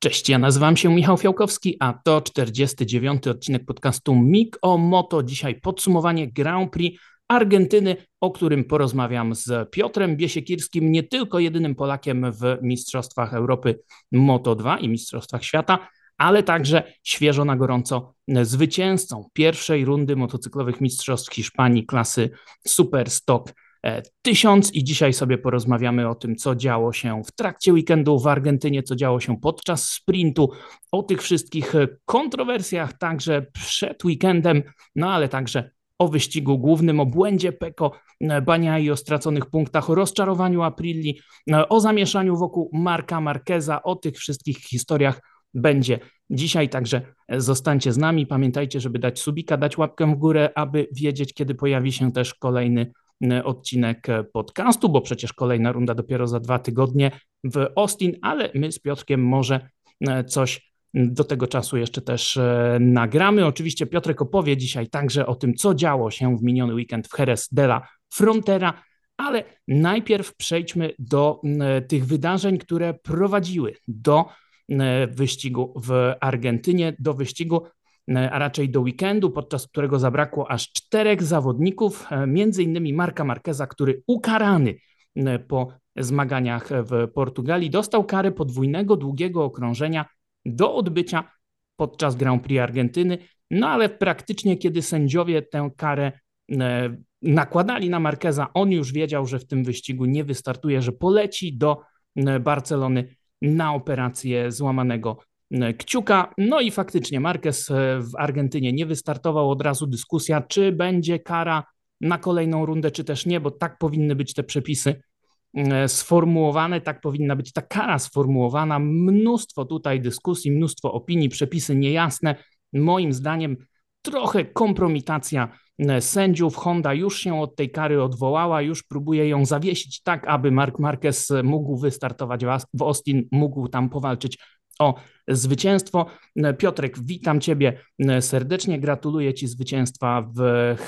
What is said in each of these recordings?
Cześć, ja nazywam się Michał Fiałkowski, a to 49. odcinek podcastu MIG o Moto. Dzisiaj podsumowanie Grand Prix Argentyny, o którym porozmawiam z Piotrem Biesiekirskim, nie tylko jedynym Polakiem w Mistrzostwach Europy Moto 2 i Mistrzostwach Świata, ale także świeżo na gorąco zwycięzcą pierwszej rundy motocyklowych Mistrzostw Hiszpanii klasy Super Stock 1000 i dzisiaj sobie porozmawiamy o tym, co działo się w trakcie weekendu w Argentynie, co działo się podczas sprintu, o tych wszystkich kontrowersjach także przed weekendem, no ale także o wyścigu głównym, o błędzie Peko Bania i o straconych punktach, o rozczarowaniu Aprilli, o zamieszaniu wokół Marka Marqueza, o tych wszystkich historiach będzie dzisiaj, także zostańcie z nami. Pamiętajcie, żeby dać subika, dać łapkę w górę, aby wiedzieć, kiedy pojawi się też kolejny E, odcinek podcastu, bo przecież kolejna runda dopiero za dwa tygodnie w Austin, ale my z Piotrkiem może e, coś do tego czasu jeszcze też e, nagramy. Oczywiście Piotrek opowie dzisiaj także o tym, co działo się w miniony weekend w Jerez de la Frontera, ale najpierw przejdźmy do tych wydarzeń, które prowadziły do wyścigu w Argentynie, do wyścigu E, a raczej do weekendu, podczas którego zabrakło aż czterech zawodników, e, między innymi Marka Marqueza, który ukarany e, po zmaganiach w Portugalii dostał karę podwójnego długiego okrążenia do odbycia podczas Grand Prix Argentyny, no ale praktycznie kiedy sędziowie tę karę nakładali na Marqueza, on już wiedział, że w tym wyścigu nie wystartuje, że poleci do Barcelony na operację złamanego E, kciuka. No i faktycznie Marquez e, w Argentynie nie wystartował od razu dyskusja, czy będzie kara na kolejną rundę, czy też nie, bo tak powinny być te przepisy e, sformułowane, tak powinna być ta kara sformułowana. Mnóstwo tutaj dyskusji, mnóstwo opinii, przepisy niejasne. Moim zdaniem trochę kompromitacja sędziów. Honda już się od tej kary odwołała, już próbuje ją zawiesić tak, aby Mark Marquez mógł wystartować w Austin, mógł tam powalczyć o zwycięstwo. Piotrek, witam Ciebie serdecznie, gratuluję Ci zwycięstwa w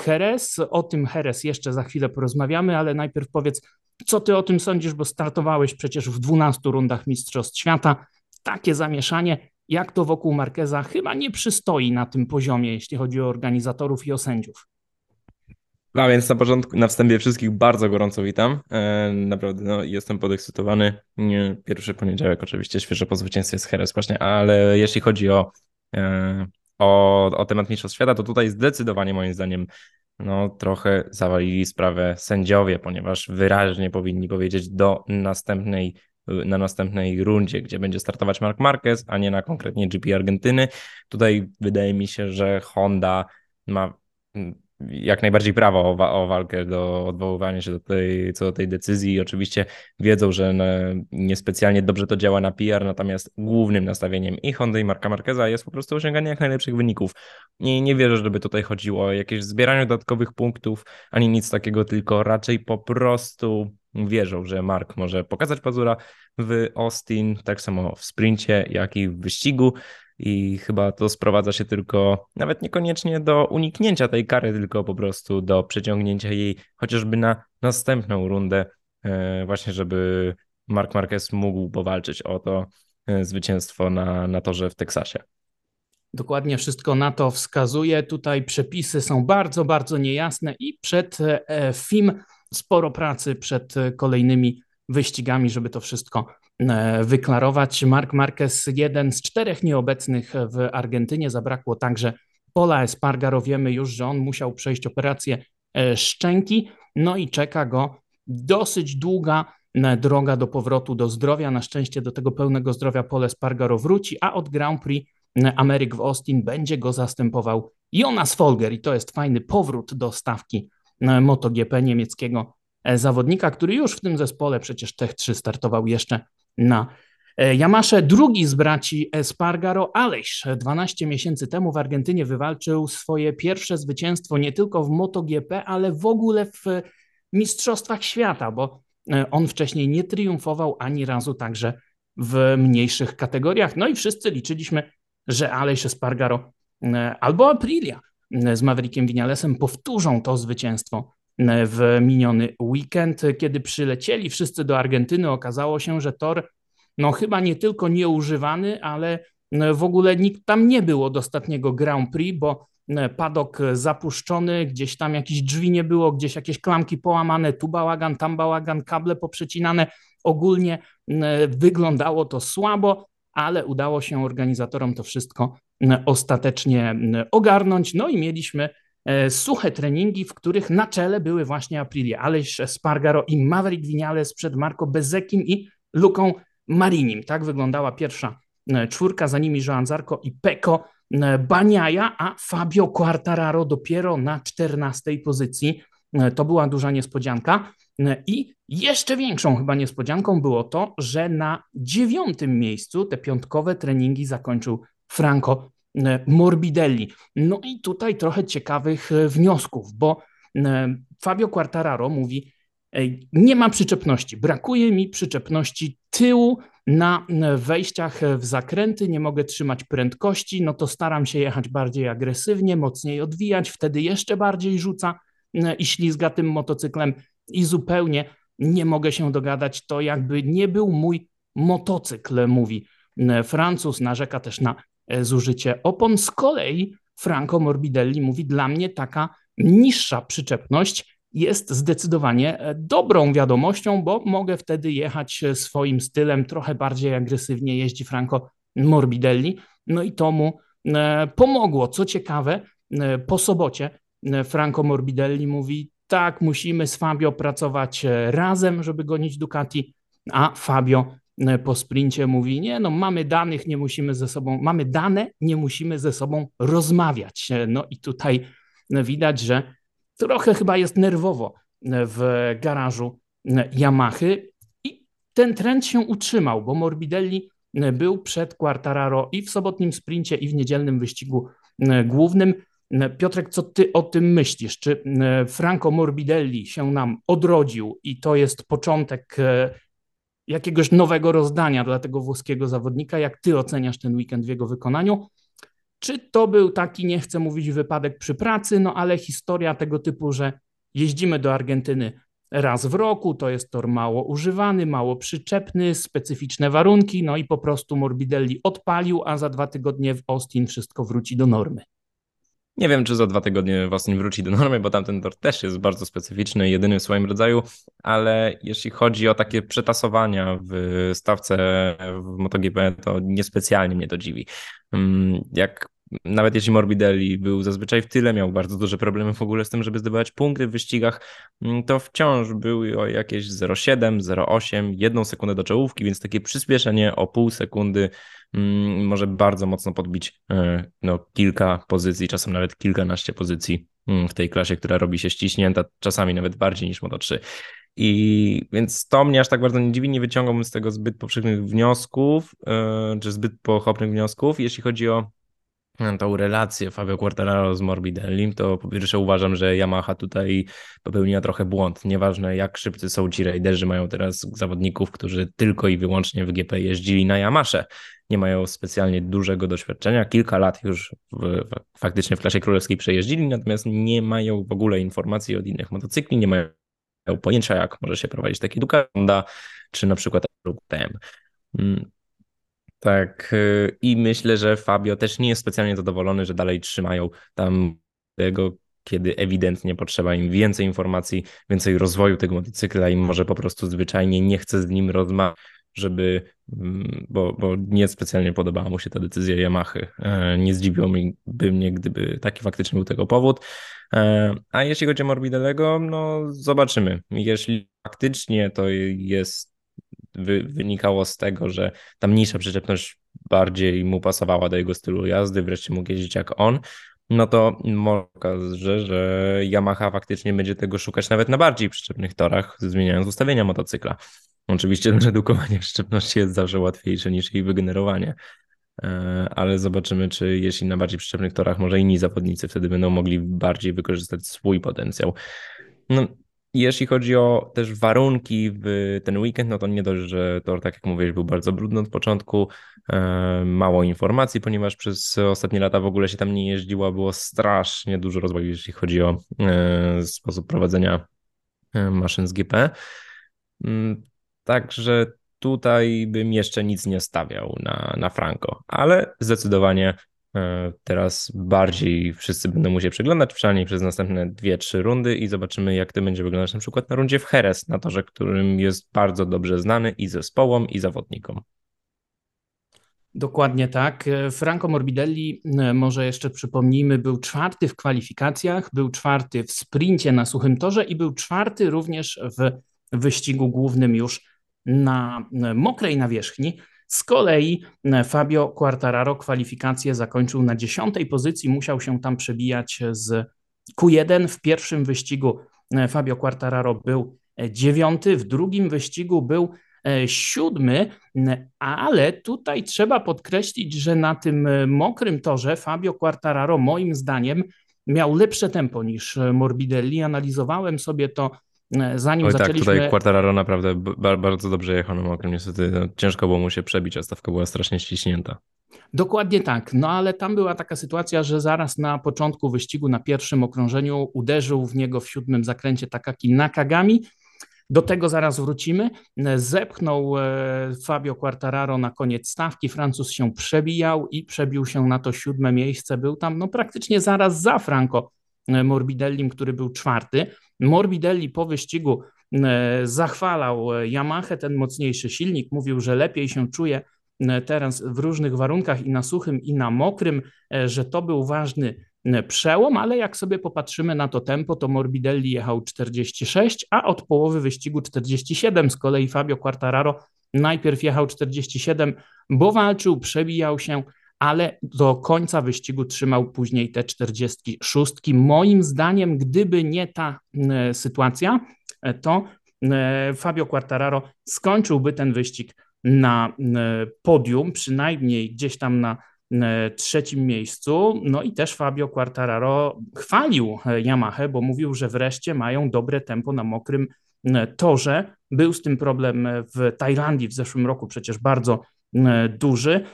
Jerez. O tym Jerez jeszcze za chwilę porozmawiamy, ale najpierw powiedz, co Ty o tym sądzisz, bo startowałeś przecież w 12 rundach Mistrzostw Świata. Takie zamieszanie, jak to wokół Markeza, chyba nie przystoi na tym poziomie, jeśli chodzi o organizatorów i o sędziów. A więc na początku, na wstępie wszystkich bardzo gorąco witam. E, naprawdę no, jestem podekscytowany. Pierwszy poniedziałek oczywiście świeżo po zwycięstwie z Heres właśnie, ale jeśli chodzi o, e, o, o temat Mistrzostw Świata, to tutaj zdecydowanie moim zdaniem no, trochę zawalili sprawę sędziowie, ponieważ wyraźnie powinni powiedzieć do następnej na następnej rundzie, gdzie będzie startować Mark Marquez, a nie na konkretnie GP Argentyny. Tutaj wydaje mi się, że Honda ma jak najbardziej prawo o, o, walkę, do odwoływania się do tej, co do tej decyzji. Oczywiście wiedzą, że niespecjalnie dobrze to działa na PR, natomiast głównym nastawieniem i Honda i Marka Marqueza jest po prostu osiąganie jak najlepszych wyników. I nie wierzę, żeby tutaj chodziło o jakieś zbieranie dodatkowych punktów, ani nic takiego, tylko raczej po prostu wierzą, że Mark może pokazać pazura w Austin, tak samo w sprincie, jak i w wyścigu i chyba to sprowadza się tylko nawet niekoniecznie do uniknięcia tej kary, tylko po prostu do przeciągnięcia jej chociażby na następną rundę, e, właśnie żeby Mark Marquez mógł powalczyć o to e, zwycięstwo na, na torze w Teksasie. Dokładnie wszystko na to wskazuje. Tutaj przepisy są bardzo, bardzo niejasne i przed e, FIM sporo pracy przed kolejnymi wyścigami, żeby to wszystko wyklarować. Mark Marquez, jeden z czterech nieobecnych w Argentynie, zabrakło także Pola Espargaro. Wiemy już, że on musiał przejść operację e, szczęki, no i czeka go dosyć długa e, droga do powrotu do zdrowia. Na szczęście do tego pełnego zdrowia Pole Espargaro wróci, a od Grand Prix Ameryk w Austin będzie go zastępował Jonas Folger i to jest fajny powrót do stawki MotoGP niemieckiego zawodnika, który już w tym zespole przecież Tech 3 startował jeszcze na e, Yamasze. Drugi z braci Espargaro, Aleix, 12 miesięcy temu w Argentynie wywalczył swoje pierwsze zwycięstwo nie tylko w MotoGP, ale w ogóle w Mistrzostwach Świata, bo e, on wcześniej nie triumfował ani razu także w mniejszych kategoriach. No i wszyscy liczyliśmy, że Aleix Espargaro e, albo Aprilia z Maverickiem Vinalesem powtórzą to zwycięstwo w miniony weekend. Kiedy przylecieli wszyscy do Argentyny, okazało się, że tor no chyba nie tylko nieużywany, ale w ogóle nikt tam nie było do ostatniego Grand Prix, bo padok zapuszczony, gdzieś tam jakieś drzwi nie było, gdzieś jakieś klamki połamane, tu bałagan, tam bałagan, kable poprzecinane. Ogólnie wyglądało to słabo, ale udało się organizatorom to wszystko ostatecznie ogarnąć. No i mieliśmy suche treningi, w których na czele były właśnie Aprilia, Aleix Spargaro i Maverick Vinales przed Marco Bezekim i Luką Marinim. Tak wyglądała pierwsza e, czwórka, za nimi Joan Zarco i Peko e, Baniaja, a Fabio Quartararo dopiero na czternastej pozycji. To była duża niespodzianka. I jeszcze większą chyba niespodzianką było to, że na dziewiątym miejscu te piątkowe treningi zakończył Franco e, Morbidelli. No i tutaj trochę ciekawych e, wniosków, bo e, Fabio Quartararo mówi, nie ma przyczepności, brakuje mi przyczepności tyłu na wejściach w zakręty, nie mogę trzymać prędkości, no to staram się jechać bardziej agresywnie, mocniej odwijać, wtedy jeszcze bardziej rzuca i ślizga tym motocyklem i zupełnie nie mogę się dogadać, to jakby nie był mój motocykl, mówi Francuz, narzeka też na E, zużycie opon. Z kolei Franco Morbidelli mówi, dla mnie taka niższa przyczepność jest zdecydowanie e, dobrą wiadomością, bo mogę wtedy jechać e, swoim stylem, trochę bardziej agresywnie jeździ Franco Morbidelli. No i to mu pomogło. Co ciekawe, po sobocie Franco Morbidelli mówi, tak, musimy z Fabio pracować razem, żeby gonić Ducati, a Fabio E, po sprincie mówi, nie, no mamy danych, nie musimy ze sobą, mamy dane, nie musimy ze sobą rozmawiać. E, no i tutaj widać, że trochę chyba jest nerwowo e, w garażu Yamahy i ten trend się utrzymał, bo Morbidelli był przed Quartararo i w sobotnim sprincie i w niedzielnym wyścigu głównym. Piotrek, co ty o tym myślisz? Czy Franco Morbidelli się nam odrodził i to jest początek jakiegoś nowego rozdania dla tego włoskiego zawodnika. Jak ty oceniasz ten weekend w jego wykonaniu? Czy to był taki, nie chcę mówić wypadek przy pracy, no ale historia tego typu, że jeździmy do Argentyny raz w roku, to jest tor mało używany, mało przyczepny, specyficzne warunki, no i po prostu Morbidelli odpalił, a za dwa tygodnie w Austin wszystko wróci do normy. Nie wiem, czy za dwa tygodnie Wastin wróci do normy, bo tamten tor też jest bardzo specyficzny, jedyny w swoim rodzaju, ale jeśli chodzi o takie przetasowania w stawce w MotoGP, to niespecjalnie mnie to dziwi. Mm, jak nawet jeśli Morbidelli był zazwyczaj w tyle, miał bardzo duże problemy w ogóle z tym, żeby zdobywać punkty w wyścigach, mm, to wciąż był o jakieś 0,7, 0,8, jedną sekundę do czołówki, więc takie przyspieszenie o pół sekundy mm, może bardzo mocno podbić e, no, kilka pozycji, czasem nawet kilkanaście pozycji mm, w tej klasie, która robi się ściśnięta, czasami nawet bardziej niż Moto3. I więc to mnie aż tak bardzo nie dziwi, nie wyciągałbym z tego zbyt powszechnych wniosków, e, czy zbyt pochopnych wniosków. Jeśli chodzi o tą relację Fabio Quartararo z Morbidellim, to po pierwsze uważam, że Yamaha tutaj popełniła trochę błąd. Nieważne jak szybcy są ci raiderzy, mają teraz zawodników, którzy tylko i wyłącznie w GP jeździli na Yamasze. Nie mają specjalnie dużego doświadczenia, kilka lat już w, faktycznie w klasie królewskiej przejeździli, natomiast nie mają w ogóle informacji od innych motocykli, nie mają pojęcia jak może się prowadzić taki Ducati czy na przykład TM. Tak, y, i myślę, że Fabio też nie jest specjalnie zadowolony, że dalej trzymają tam tego, kiedy ewidentnie potrzeba im więcej informacji, więcej rozwoju tego motocykla i może po prostu zwyczajnie nie chce z nim rozmawiać, żeby, mm, bo, bo nie specjalnie podobała mu się ta decyzja Yamahy. E, nie zdziwiłoby mnie, gdyby taki faktycznie był tego powód. E, a jeśli chodzi o Morbidelego, no zobaczymy. Jeśli faktycznie to jest wy, wynikało z tego, że ta mniejsza przyczepność bardziej mu pasowała do jego stylu jazdy, wreszcie mógł jeździć jak on, no to może okazać, że Yamaha faktycznie będzie tego szukać nawet na bardziej przyczepnych torach, zmieniając ustawienia motocykla. Oczywiście redukowanie przyczepności jest zawsze łatwiejsze niż jej wygenerowanie, e, ale zobaczymy, czy jeśli na bardziej przyczepnych torach, może inni zawodnicy wtedy będą mogli bardziej wykorzystać swój potencjał. No, jeśli chodzi o też warunki w ten weekend, no to nie dość, że tor, tak jak mówiłeś, był bardzo brudny od początku, e, mało informacji, ponieważ przez ostatnie lata w ogóle się tam nie jeździło, było strasznie dużo rozwoju, jeśli chodzi o e, sposób prowadzenia e, maszyn z GP. Mm, także tutaj bym jeszcze nic nie stawiał na, na Franco, ale zdecydowanie teraz bardziej wszyscy będą musieli przeglądać, przynajmniej przez następne dwie, trzy rundy i zobaczymy, jak to będzie wyglądać na przykład na rundzie w Jerez, na torze, którym jest bardzo dobrze znany i zespołom, i zawodnikom. Dokładnie tak. Franco Morbidelli, e, może jeszcze przypomnijmy, był czwarty w kwalifikacjach, był czwarty w sprincie na suchym torze i był czwarty również w wyścigu głównym już na e, mokrej nawierzchni. Z kolei e, Fabio Quartararo kwalifikację zakończył na dziesiątej pozycji, musiał się tam przebijać z Q1. W pierwszym wyścigu Fabio Quartararo był dziewiąty, w drugim wyścigu był E, siódmy, ale tutaj trzeba podkreślić, że na tym e, mokrym torze Fabio Quartararo moim zdaniem miał lepsze tempo niż e, Morbidelli. Analizowałem sobie to zanim Oj, zaczęliśmy... tak, tutaj Quartararo naprawdę bardzo dobrze jechał na mokrym. Niestety no, ciężko było mu się przebić, a stawka była strasznie ściśnięta. Dokładnie tak, no ale tam była taka sytuacja, że zaraz na początku wyścigu, na pierwszym okrążeniu uderzył w niego w siódmym zakręcie Takaki Nakagami, do tego zaraz wrócimy. Zepchnął e, Fabio Quartararo na koniec stawki. Francuz się przebijał i przebił się na to siódme miejsce. Był tam no, praktycznie zaraz za Franco e, Morbidellim, który był czwarty. Morbidelli po wyścigu e, zachwalał Yamaha, ten mocniejszy silnik. Mówił, że lepiej się czuje teraz w różnych warunkach i na suchym, i na mokrym, że to był ważny przełom, ale jak sobie popatrzymy na to tempo, to Morbidelli jechał 46, a od połowy wyścigu 47. Z kolei Fabio Quartararo najpierw jechał 47, bo walczył, przebijał się, ale do końca wyścigu trzymał później te 46. Moim zdaniem, gdyby nie ta e, sytuacja, e, to e, Fabio Quartararo skończyłby ten wyścig na podium, przynajmniej gdzieś tam na E, trzecim miejscu. No i też Fabio Quartararo chwalił e, Yamaha, bo mówił, że wreszcie mają dobre tempo na mokrym e, torze. Był z tym problem w Tajlandii w zeszłym roku, przecież bardzo duży.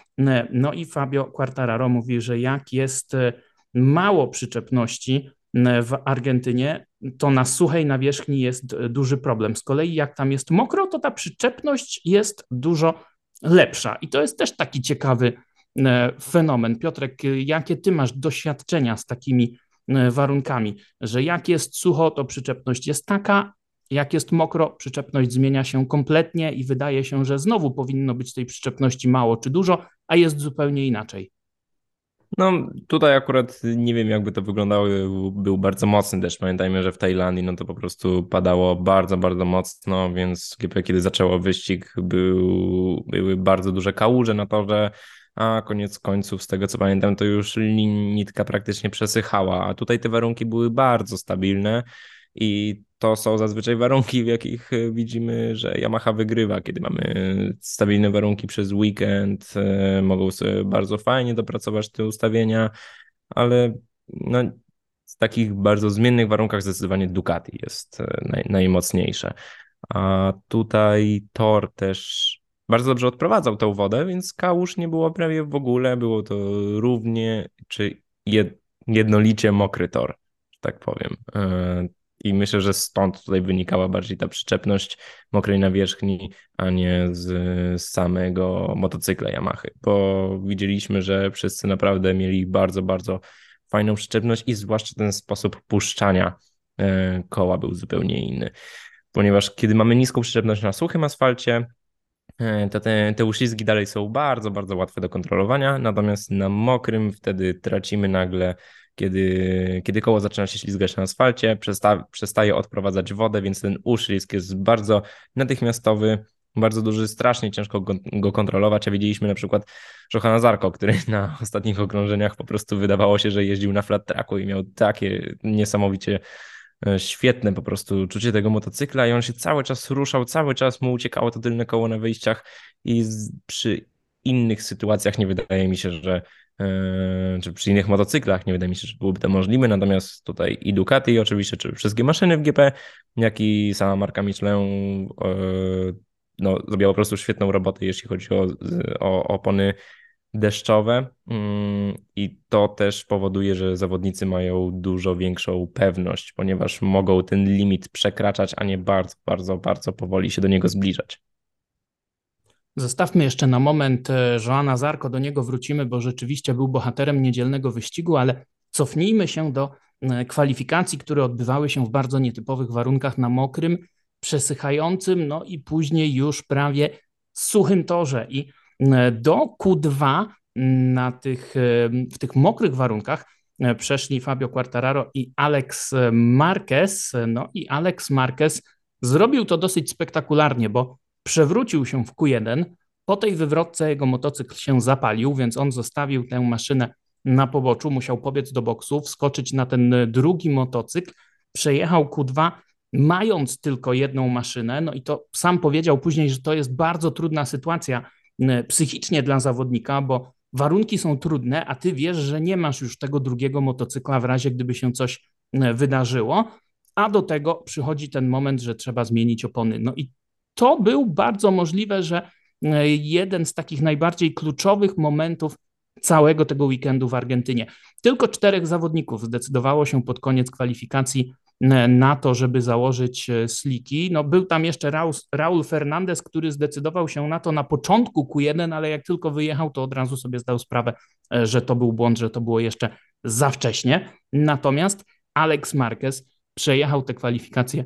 No i Fabio Quartararo mówi, że jak jest mało przyczepności w Argentynie, to na suchej nawierzchni jest duży problem. Z kolei jak tam jest mokro, to ta przyczepność jest dużo lepsza. I to jest też taki ciekawy E, fenomen. Piotrek, jakie ty masz doświadczenia z takimi e, warunkami, że jak jest sucho, to przyczepność jest taka, jak jest mokro, przyczepność zmienia się kompletnie i wydaje się, że znowu powinno być tej przyczepności mało czy dużo, a jest zupełnie inaczej. No tutaj akurat nie wiem jakby to wyglądało, był bardzo mocny deszcz. Pamiętajmy, że w Tajlandii no to po prostu padało bardzo, bardzo mocno, więc kiedy zaczęło wyścig był, były bardzo duże kałuże na torze, a koniec końców, z tego co pamiętam, to już nitka praktycznie przesychała, a tutaj te warunki były bardzo stabilne i to są zazwyczaj warunki, w jakich e, widzimy, że Yamaha wygrywa, kiedy mamy stabilne warunki przez weekend, e, mogą sobie bardzo fajnie dopracować te ustawienia, ale no, w takich bardzo zmiennych warunkach zdecydowanie Ducati jest e, naj, najmocniejsze. A tutaj Tor też bardzo dobrze odprowadzał tą wodę, więc kałuż nie było prawie w ogóle. Było to równie czy jednolicie mokry tor, tak powiem. I myślę, że stąd tutaj wynikała bardziej ta przyczepność mokrej nawierzchni, a nie z, samego motocykla Yamaha, bo widzieliśmy, że wszyscy naprawdę mieli bardzo, bardzo fajną przyczepność i zwłaszcza ten sposób puszczania e, koła był zupełnie inny. Ponieważ kiedy mamy niską przyczepność na suchym asfalcie, E, to te, te uślizgi dalej są bardzo, bardzo łatwe do kontrolowania, natomiast na mokrym wtedy tracimy nagle, kiedy, kiedy koło zaczyna się ślizgać na asfalcie, przesta, przestaje odprowadzać wodę, więc ten uślizg jest bardzo natychmiastowy, bardzo duży, strasznie ciężko go, go kontrolować, a widzieliśmy na przykład Johana Zarko, który na ostatnich okrążeniach po prostu wydawało się, że jeździł na flat tracku i miał takie niesamowicie E, świetne po prostu czucie tego motocykla i on się cały czas ruszał, cały czas mu uciekało to tylne koło na wyjściach i przy innych sytuacjach nie wydaje mi się, że e, czy przy innych motocyklach nie wydaje mi się, że byłoby to możliwe, natomiast tutaj i Ducati oczywiście, czy wszystkie maszyny w GP, jak i sama marka Michelin e, no, zrobiła po prostu świetną robotę, jeśli chodzi o, o opony deszczowe mm, i to też powoduje, że zawodnicy mają dużo większą pewność, ponieważ mogą ten limit przekraczać, a nie bardzo, bardzo, bardzo powoli się do niego zbliżać. Zostawmy jeszcze na moment e, Joana Zarko, do niego wrócimy, bo rzeczywiście był bohaterem niedzielnego wyścigu, ale cofnijmy się do e, kwalifikacji, które odbywały się w bardzo nietypowych warunkach na mokrym, przesychającym, no i później już prawie suchym torze. I e, do Q2 na tych, w tych mokrych warunkach przeszli Fabio Quartararo i Alex Marquez. No i Alex Marquez zrobił to dosyć spektakularnie, bo przewrócił się w Q1. Po tej wywrotce jego motocykl się zapalił, więc on zostawił tę maszynę na poboczu, musiał pobiec do boksu, wskoczyć na ten drugi motocykl, przejechał Q2, mając tylko jedną maszynę. No i to sam powiedział później, że to jest bardzo trudna sytuacja psychicznie dla zawodnika, bo warunki są trudne, a ty wiesz, że nie masz już tego drugiego motocykla w razie, gdyby się coś wydarzyło. A do tego przychodzi ten moment, że trzeba zmienić opony. No i to był bardzo możliwe, że e, jeden z takich najbardziej kluczowych momentów całego tego weekendu w Argentynie. Tylko czterech zawodników zdecydowało się pod koniec kwalifikacji e, na to, żeby założyć e, sliki. No, był tam jeszcze Raul, Raul Fernandez, który zdecydował się na to na początku Q1, ale jak tylko wyjechał, to od razu sobie zdał sprawę, że to był błąd, że to było jeszcze za wcześnie. Natomiast Alex Marquez przejechał te kwalifikacje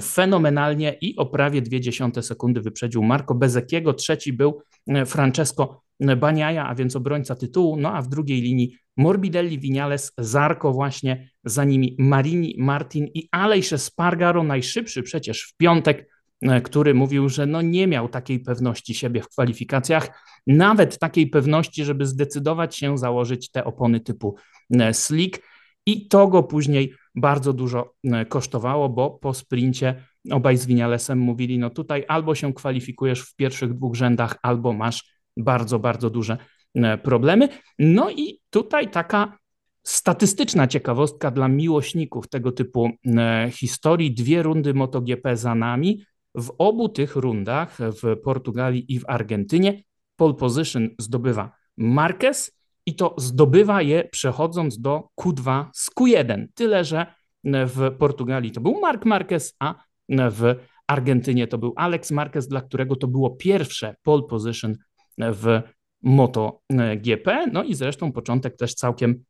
fenomenalnie i o prawie dwie dziesiąte sekundy wyprzedził Marco Bezekiego. Trzeci był e, Francesco Baniaja, a więc obrońca tytułu. No a w drugiej linii Morbidelli, Vinales, Zarko właśnie, za nimi Marini, Martin i Aleix Spargaro, najszybszy przecież w piątek, e, który mówił, że no nie miał takiej pewności siebie w kwalifikacjach, nawet takiej pewności, żeby zdecydować się założyć te opony typu e, slick i to go później bardzo dużo e, kosztowało, bo po sprincie obaj z Winialesem mówili, no tutaj albo się kwalifikujesz w pierwszych dwóch rzędach, albo masz bardzo, bardzo duże e, problemy. No i tutaj taka statystyczna ciekawostka dla miłośników tego typu e, historii. Dwie rundy MotoGP za nami. W obu tych rundach, w Portugalii i w Argentynie, pole position zdobywa Marquez, i to zdobywa je przechodząc do Q2 z Q1. Tyle, że w Portugalii to był Mark Marquez, a w Argentynie to był Alex Marquez, dla którego to było pierwsze pole position w MotoGP. No i zresztą początek też całkiem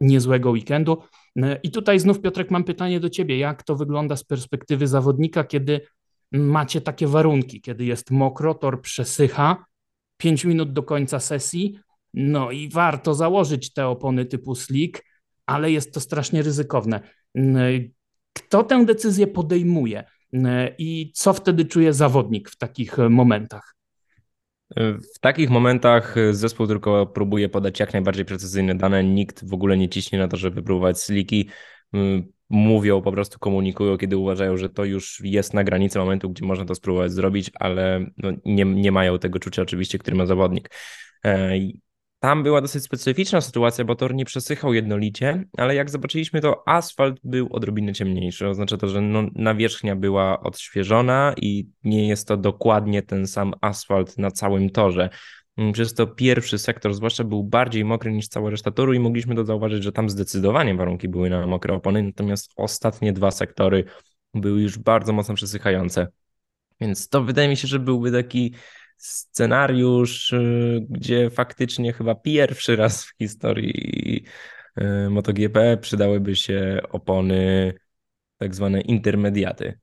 niezłego weekendu. I tutaj znów, Piotrek, mam pytanie do Ciebie. Jak to wygląda z perspektywy zawodnika, kiedy macie takie warunki, kiedy jest mokro, tor przesycha, 5 minut do końca sesji, no i warto założyć te opony typu slick, ale jest to strasznie ryzykowne. Kto tę decyzję podejmuje i co wtedy czuje zawodnik w takich momentach? W takich momentach zespół tylko próbuje podać jak najbardziej precyzyjne dane. Nikt w ogóle nie ciśnie na to, żeby próbować sliki. Mówią, po prostu komunikują, kiedy uważają, że to już jest na granicy momentu, gdzie można to spróbować zrobić, ale no nie, nie mają tego czucia oczywiście, który ma zawodnik. Tam była dosyć specyficzna sytuacja, bo tor nie przesychał jednolicie, ale jak zobaczyliśmy, to asfalt był odrobinę ciemniejszy. Oznacza to, że no, nawierzchnia była odświeżona i nie jest to dokładnie ten sam asfalt na całym torze. Mm, przez to pierwszy sektor, zwłaszcza był bardziej mokry niż cała reszta toru i mogliśmy to zauważyć, że tam zdecydowanie warunki były na mokre opony, natomiast ostatnie dwa sektory były już bardzo mocno przesychające. Więc to wydaje mi się, że byłby taki scenariusz, y, gdzie faktycznie chyba pierwszy raz w historii y, MotoGP przydałyby się opony tak zwane intermediaty.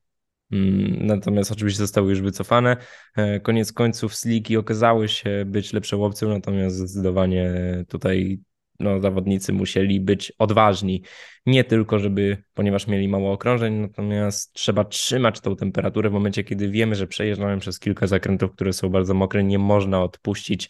Mm, natomiast oczywiście zostały już wycofane. E, koniec końców sliki okazały się być lepszą opcją, natomiast zdecydowanie tutaj no, zawodnicy musieli być odważni. Nie tylko, żeby, ponieważ mieli mało okrążeń, natomiast trzeba trzymać tą temperaturę w momencie, kiedy wiemy, że przejeżdżamy przez kilka zakrętów, które są bardzo mokre. Nie można odpuścić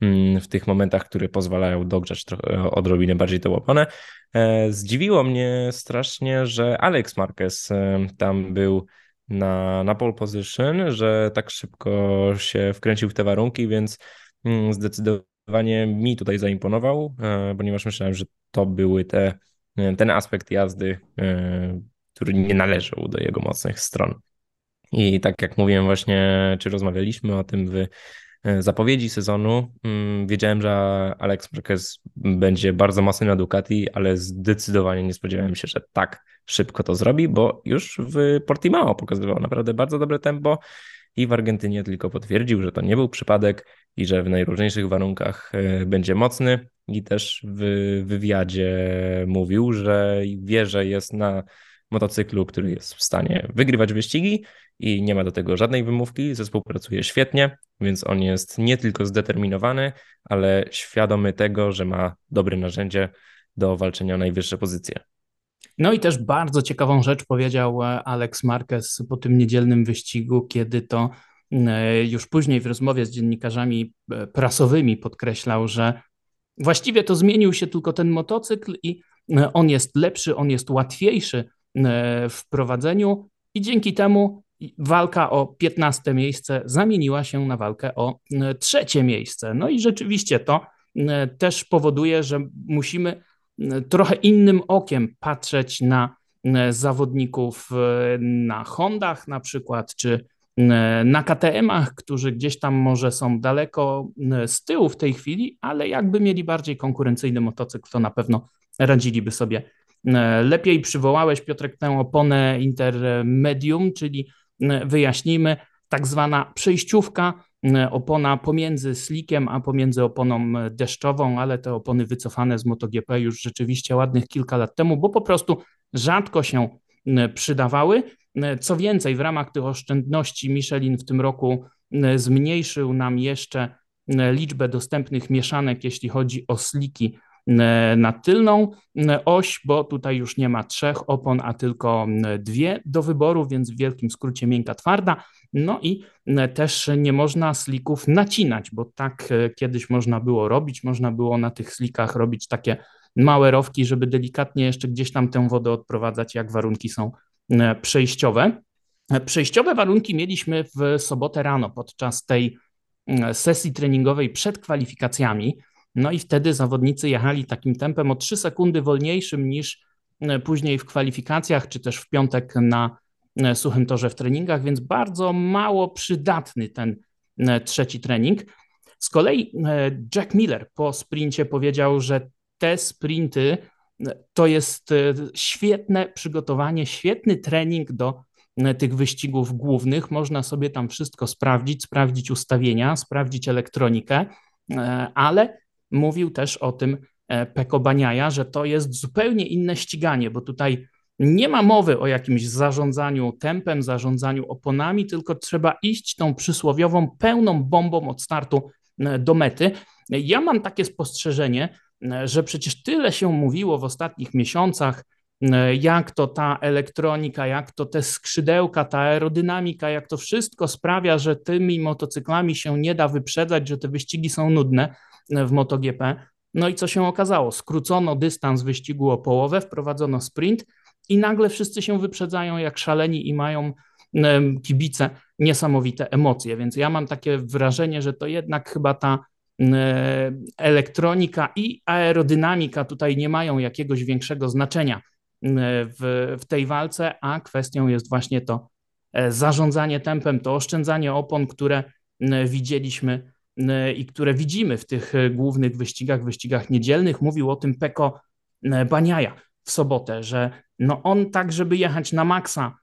mm, w tych momentach, które pozwalają dogrzać trochę, odrobinę bardziej tę oponę. E, zdziwiło mnie strasznie, że Alex Marquez e, tam był na, na pole position, że tak szybko się wkręcił w te warunki, więc mm, zdecydowanie zdecydowanie mi tutaj zaimponował, e, ponieważ myślałem, że to były te, e, ten aspekt jazdy, e, który nie należał do jego mocnych stron. I tak jak mówiłem właśnie, czy rozmawialiśmy o tym w zapowiedzi sezonu, mm, wiedziałem, że Alex Marquez będzie bardzo mocny na Ducati, ale zdecydowanie nie spodziewałem się, że tak szybko to zrobi, bo już w Portimao pokazywał naprawdę bardzo dobre tempo i w Argentynie tylko potwierdził, że to nie był przypadek i że w najróżniejszych warunkach e, będzie mocny. I też w wywiadzie mówił, że wie, że jest na motocyklu, który jest w stanie wygrywać wyścigi i nie ma do tego żadnej wymówki. Zespół pracuje świetnie, więc on jest nie tylko zdeterminowany, ale świadomy tego, że ma dobre narzędzie do walczenia o najwyższe pozycje. No i też bardzo ciekawą rzecz powiedział e, Alex Marquez po tym niedzielnym wyścigu, kiedy to już później w rozmowie z dziennikarzami e, prasowymi podkreślał, że właściwie to zmienił się tylko ten motocykl i on jest lepszy, on jest łatwiejszy w prowadzeniu i dzięki temu walka o 15 miejsce zamieniła się na walkę o trzecie miejsce. No i rzeczywiście to też powoduje, że musimy trochę innym okiem patrzeć na e, zawodników e, na Hondach na przykład, czy e, na KTM-ach, którzy gdzieś tam może są daleko z tyłu w tej chwili, ale jakby mieli bardziej konkurencyjny motocykl, to na pewno radziliby sobie lepiej. Przywołałeś, Piotrek, tę oponę intermedium, czyli wyjaśnijmy, tak zwana przejściówka, E, opona pomiędzy slikiem, a pomiędzy oponą e, deszczową, ale te opony wycofane z MotoGP już rzeczywiście ładnych kilka lat temu, bo po prostu rzadko się e, przydawały. Co więcej, w ramach tych oszczędności Michelin w tym roku zmniejszył nam jeszcze liczbę dostępnych mieszanek, jeśli chodzi o sliki na tylną oś, bo tutaj już nie ma trzech opon, a tylko dwie do wyboru, więc w wielkim skrócie miękka twarda. No i też nie można slików nacinać, bo tak e, kiedyś można było robić, można było na tych slikach robić takie małe rowki, żeby delikatnie jeszcze gdzieś tam tę wodę odprowadzać, jak warunki są przejściowe. E, przejściowe warunki mieliśmy w sobotę rano podczas tej sesji treningowej przed kwalifikacjami. No i wtedy zawodnicy jechali takim tempem o 3 sekundy wolniejszym niż e, później w kwalifikacjach, czy też w piątek na e, suchym torze w treningach, więc bardzo mało przydatny ten e, trzeci trening. Z kolei Jack Miller po sprincie powiedział, że te sprinty to jest świetne przygotowanie, świetny trening do tych wyścigów głównych. Można sobie tam wszystko sprawdzić, sprawdzić ustawienia, sprawdzić elektronikę, ale mówił też o tym e, Peko Baniaja, że to jest zupełnie inne ściganie, bo tutaj nie ma mowy o jakimś zarządzaniu tempem, zarządzaniu oponami, tylko trzeba iść tą przysłowiową pełną bombą od startu e, do mety. Ja mam takie spostrzeżenie, e, że przecież tyle się mówiło w ostatnich miesiącach, jak to ta elektronika, jak to te skrzydełka, ta aerodynamika, jak to wszystko sprawia, że tymi motocyklami się nie da wyprzedzać, że te wyścigi są nudne w MotoGP. No i co się okazało? Skrócono dystans wyścigu o połowę, wprowadzono sprint i nagle wszyscy się wyprzedzają jak szaleni i mają kibice niesamowite emocje. Więc ja mam takie wrażenie, że to jednak chyba ta elektronika i aerodynamika tutaj nie mają jakiegoś większego znaczenia w, w tej walce, a kwestią jest właśnie to e, zarządzanie tempem, to oszczędzanie opon, które widzieliśmy E, i które widzimy w tych e, głównych wyścigach, wyścigach niedzielnych. Mówił o tym Peko e, Baniaja w sobotę, że no on tak, żeby jechać na maksa,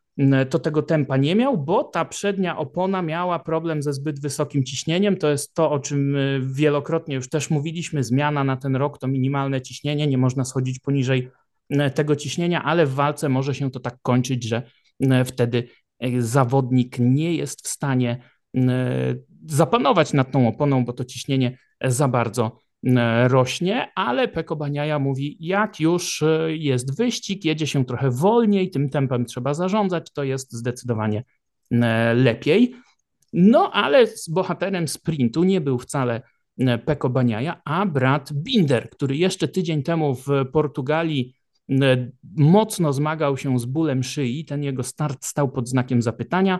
to tego tempa nie miał, bo ta przednia opona miała problem ze zbyt wysokim ciśnieniem. To jest to, o czym wielokrotnie już też mówiliśmy. Zmiana na ten rok to minimalne ciśnienie, nie można schodzić poniżej tego ciśnienia, ale w walce może się to tak kończyć, że wtedy zawodnik nie jest w stanie zapanować nad tą oponą, bo to ciśnienie za bardzo e, rośnie, ale Peko Baniaja mówi, jak już e, jest wyścig, jedzie się trochę wolniej, tym tempem trzeba zarządzać, to jest zdecydowanie e, lepiej. No ale z bohaterem sprintu nie był wcale Peko Baniaja, a brat Binder, który jeszcze tydzień temu w Portugalii mocno zmagał się z bólem szyi. Ten jego start stał pod znakiem zapytania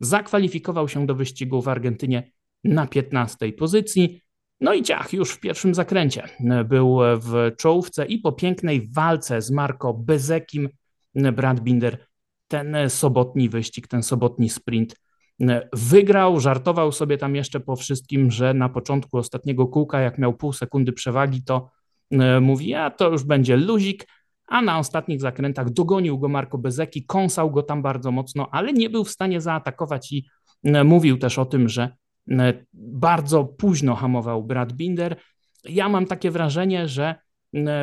zakwalifikował się do wyścigu w Argentynie na 15 pozycji. No i ciach, już w pierwszym zakręcie był w czołówce i po pięknej walce z Marco Bezekim Brad Binder ten sobotni wyścig, ten sobotni sprint wygrał. Żartował sobie tam jeszcze po wszystkim, że na początku ostatniego kółka, jak miał pół sekundy przewagi, to mówi, a to już będzie luzik, a na ostatnich zakrętach dogonił go Marco Bezeki, kąsał go tam bardzo mocno, ale nie był w stanie zaatakować i Mówił też o tym, że bardzo późno hamował Brad Binder. Ja mam takie wrażenie, że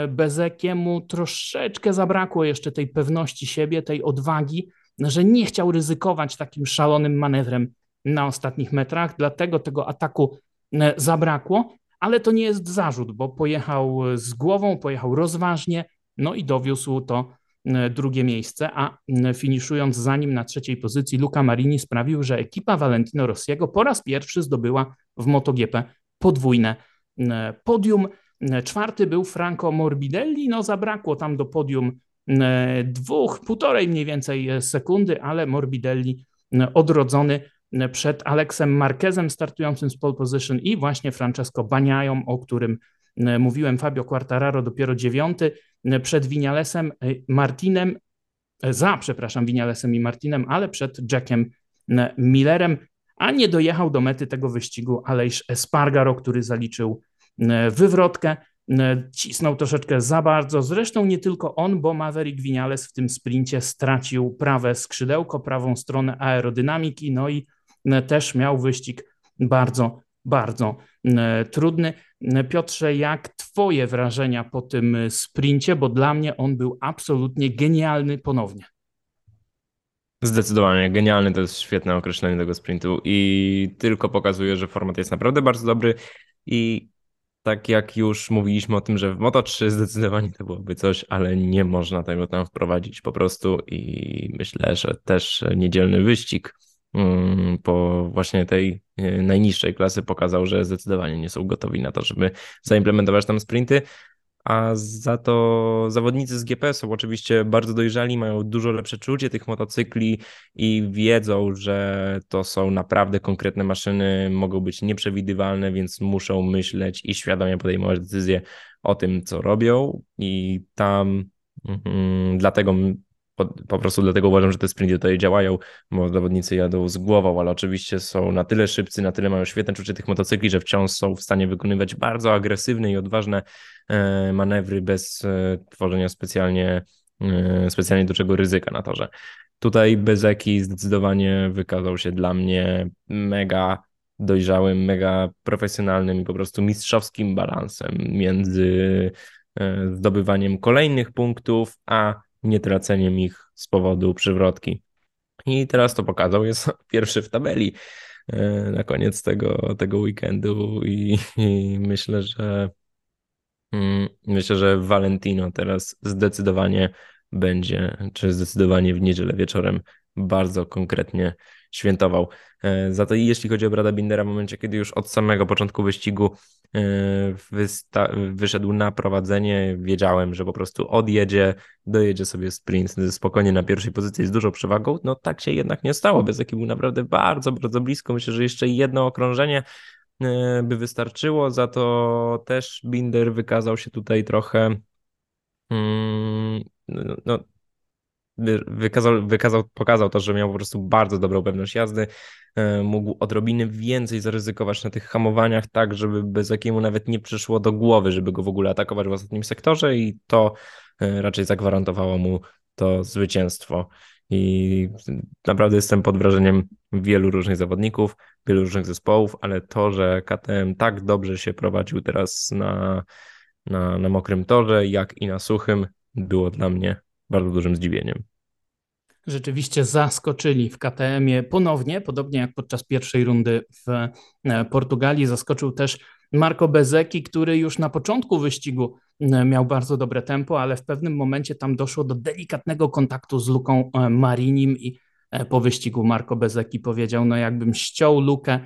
Bezekiemu troszeczkę zabrakło jeszcze tej pewności siebie, tej odwagi, że nie chciał ryzykować takim szalonym manewrem na ostatnich metrach, dlatego tego ataku zabrakło, ale to nie jest zarzut, bo pojechał z głową, pojechał rozważnie, no i dowiózł to drugie miejsce, a finiszując za nim na trzeciej pozycji Luca Marini sprawił, że ekipa Valentino Rossiego po raz pierwszy zdobyła w MotoGP podwójne podium. Czwarty był Franco Morbidelli, no zabrakło tam do podium dwóch, półtorej mniej więcej sekundy, ale Morbidelli odrodzony przed Aleksem Marquezem startującym z pole position i właśnie Francesco Baniają, o którym mówiłem, Fabio Quartararo dopiero dziewiąty, przed Winialesem Martinem, za, przepraszam, Winialesem i Martinem, ale przed Jackiem Millerem, a nie dojechał do mety tego wyścigu Aleix Espargaro, który zaliczył wywrotkę. Cisnął troszeczkę za bardzo. Zresztą nie tylko on, bo Maverick Vinales w tym sprincie stracił prawe skrzydełko, prawą stronę aerodynamiki, no i też miał wyścig bardzo, bardzo trudny. Piotrze, jak Twoje wrażenia po tym sprincie? Bo dla mnie on był absolutnie genialny ponownie. Zdecydowanie, genialny to jest świetne określenie tego sprintu i tylko pokazuje, że format jest naprawdę bardzo dobry i tak jak już mówiliśmy o tym, że w Moto3 zdecydowanie to byłoby coś, ale nie można tego tam wprowadzić po prostu i myślę, że też niedzielny wyścig po właśnie tej e, najniższej klasy pokazał, że zdecydowanie nie są gotowi na to, żeby zaimplementować tam sprinty. A za to zawodnicy z GP są oczywiście bardzo dojrzali, mają dużo lepsze czucie tych motocykli i wiedzą, że to są naprawdę konkretne maszyny, mogą być nieprzewidywalne, więc muszą myśleć i świadomie podejmować decyzje o tym, co robią. I tam mm, dlatego po, prostu dlatego uważam, że te sprinty tutaj działają, bo zawodnicy jadą z głową, ale oczywiście są na tyle szybcy, na tyle mają świetne czucie tych motocykli, że wciąż są w stanie wykonywać bardzo agresywne i odważne e, manewry bez e, tworzenia specjalnie, e, specjalnie dużego ryzyka na torze. Tutaj Bezeki zdecydowanie wykazał się dla mnie mega dojrzałym, mega profesjonalnym i po prostu mistrzowskim balansem między zdobywaniem kolejnych punktów, a nie traceniem ich z powodu przywrotki. I teraz to pokazał, jest pierwszy w tabeli e, na koniec tego, tego weekendu i, i myślę, że mm, myślę, że Valentino teraz zdecydowanie będzie, czy zdecydowanie w niedzielę wieczorem bardzo konkretnie świętował. E, za to jeśli chodzi o Brada Bindera, w momencie, kiedy już od samego początku wyścigu wyszedł na prowadzenie, wiedziałem, że po prostu odjedzie, dojedzie sobie sprint spokojnie na pierwszej pozycji z dużą przewagą. No tak się jednak nie stało. Bez był naprawdę bardzo, bardzo blisko. Myślę, że jeszcze jedno okrążenie e, by wystarczyło. Za to też Binder wykazał się tutaj trochę. Mm, no wykazał, wykazał, pokazał to, że miał po prostu bardzo dobrą pewność jazdy, e, mógł odrobiny więcej zaryzykować na tych hamowaniach, tak żeby bez jakiemu nawet nie przyszło do głowy, żeby go w ogóle atakować w ostatnim sektorze i to e, raczej zagwarantowało mu to zwycięstwo. I naprawdę jestem pod wrażeniem wielu różnych zawodników, wielu różnych zespołów, ale to, że KTM tak dobrze się prowadził teraz na, na, na mokrym torze, jak i na suchym, było dla mnie bardzo dużym zdziwieniem. Rzeczywiście zaskoczyli w KTM-ie ponownie, podobnie jak podczas pierwszej rundy w e, Portugalii. Zaskoczył też Marco Bezeki, który już na początku wyścigu e, miał bardzo dobre tempo, ale w pewnym momencie tam doszło do delikatnego kontaktu z Luką e, Marinim i po wyścigu Marco Bezeki powiedział, no jakbym ściął lukę,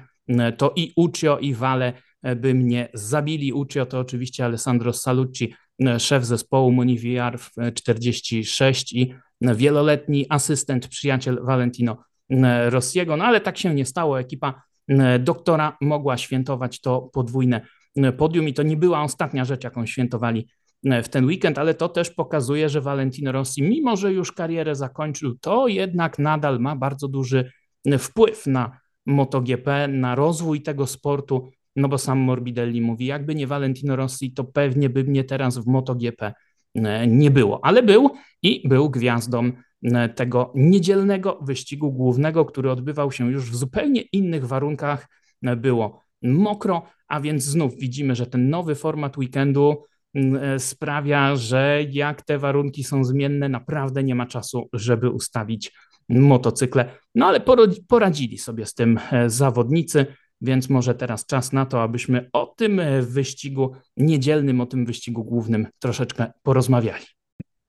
to i Ucio i Vale by mnie zabili. Ucio to oczywiście Alessandro Salucci, szef zespołu Moniviar w 46 i wieloletni asystent, przyjaciel Valentino Rossiego, no ale tak się nie stało. Ekipa doktora mogła świętować to podwójne podium i to nie była ostatnia rzecz, jaką świętowali w ten weekend, ale to też pokazuje, że Valentino Rossi, mimo że już karierę zakończył, to jednak nadal ma bardzo duży wpływ na MotoGP, na rozwój tego sportu, no bo sam Morbidelli mówi, jakby nie Valentino Rossi, to pewnie by mnie teraz w MotoGP nie było, ale był i był gwiazdą tego niedzielnego wyścigu głównego, który odbywał się już w zupełnie innych warunkach. Było mokro, a więc znów widzimy, że ten nowy format weekendu sprawia, że jak te warunki są zmienne, naprawdę nie ma czasu, żeby ustawić motocykle. No ale poradzili sobie z tym e, zawodnicy, więc może teraz czas na to, abyśmy o tym e, wyścigu niedzielnym, o tym wyścigu głównym troszeczkę porozmawiali.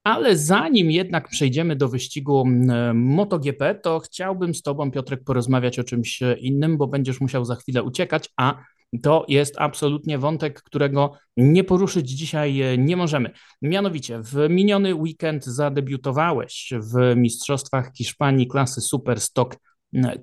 Ale zanim jednak przejdziemy do wyścigu e, MotoGP, to chciałbym z Tobą, Piotrek, porozmawiać o czymś innym, bo będziesz musiał za chwilę uciekać, a to jest absolutnie wątek, którego nie poruszyć dzisiaj e, nie możemy. Mianowicie, w miniony weekend zadebiutowałeś w Mistrzostwach Hiszpanii klasy Super Stock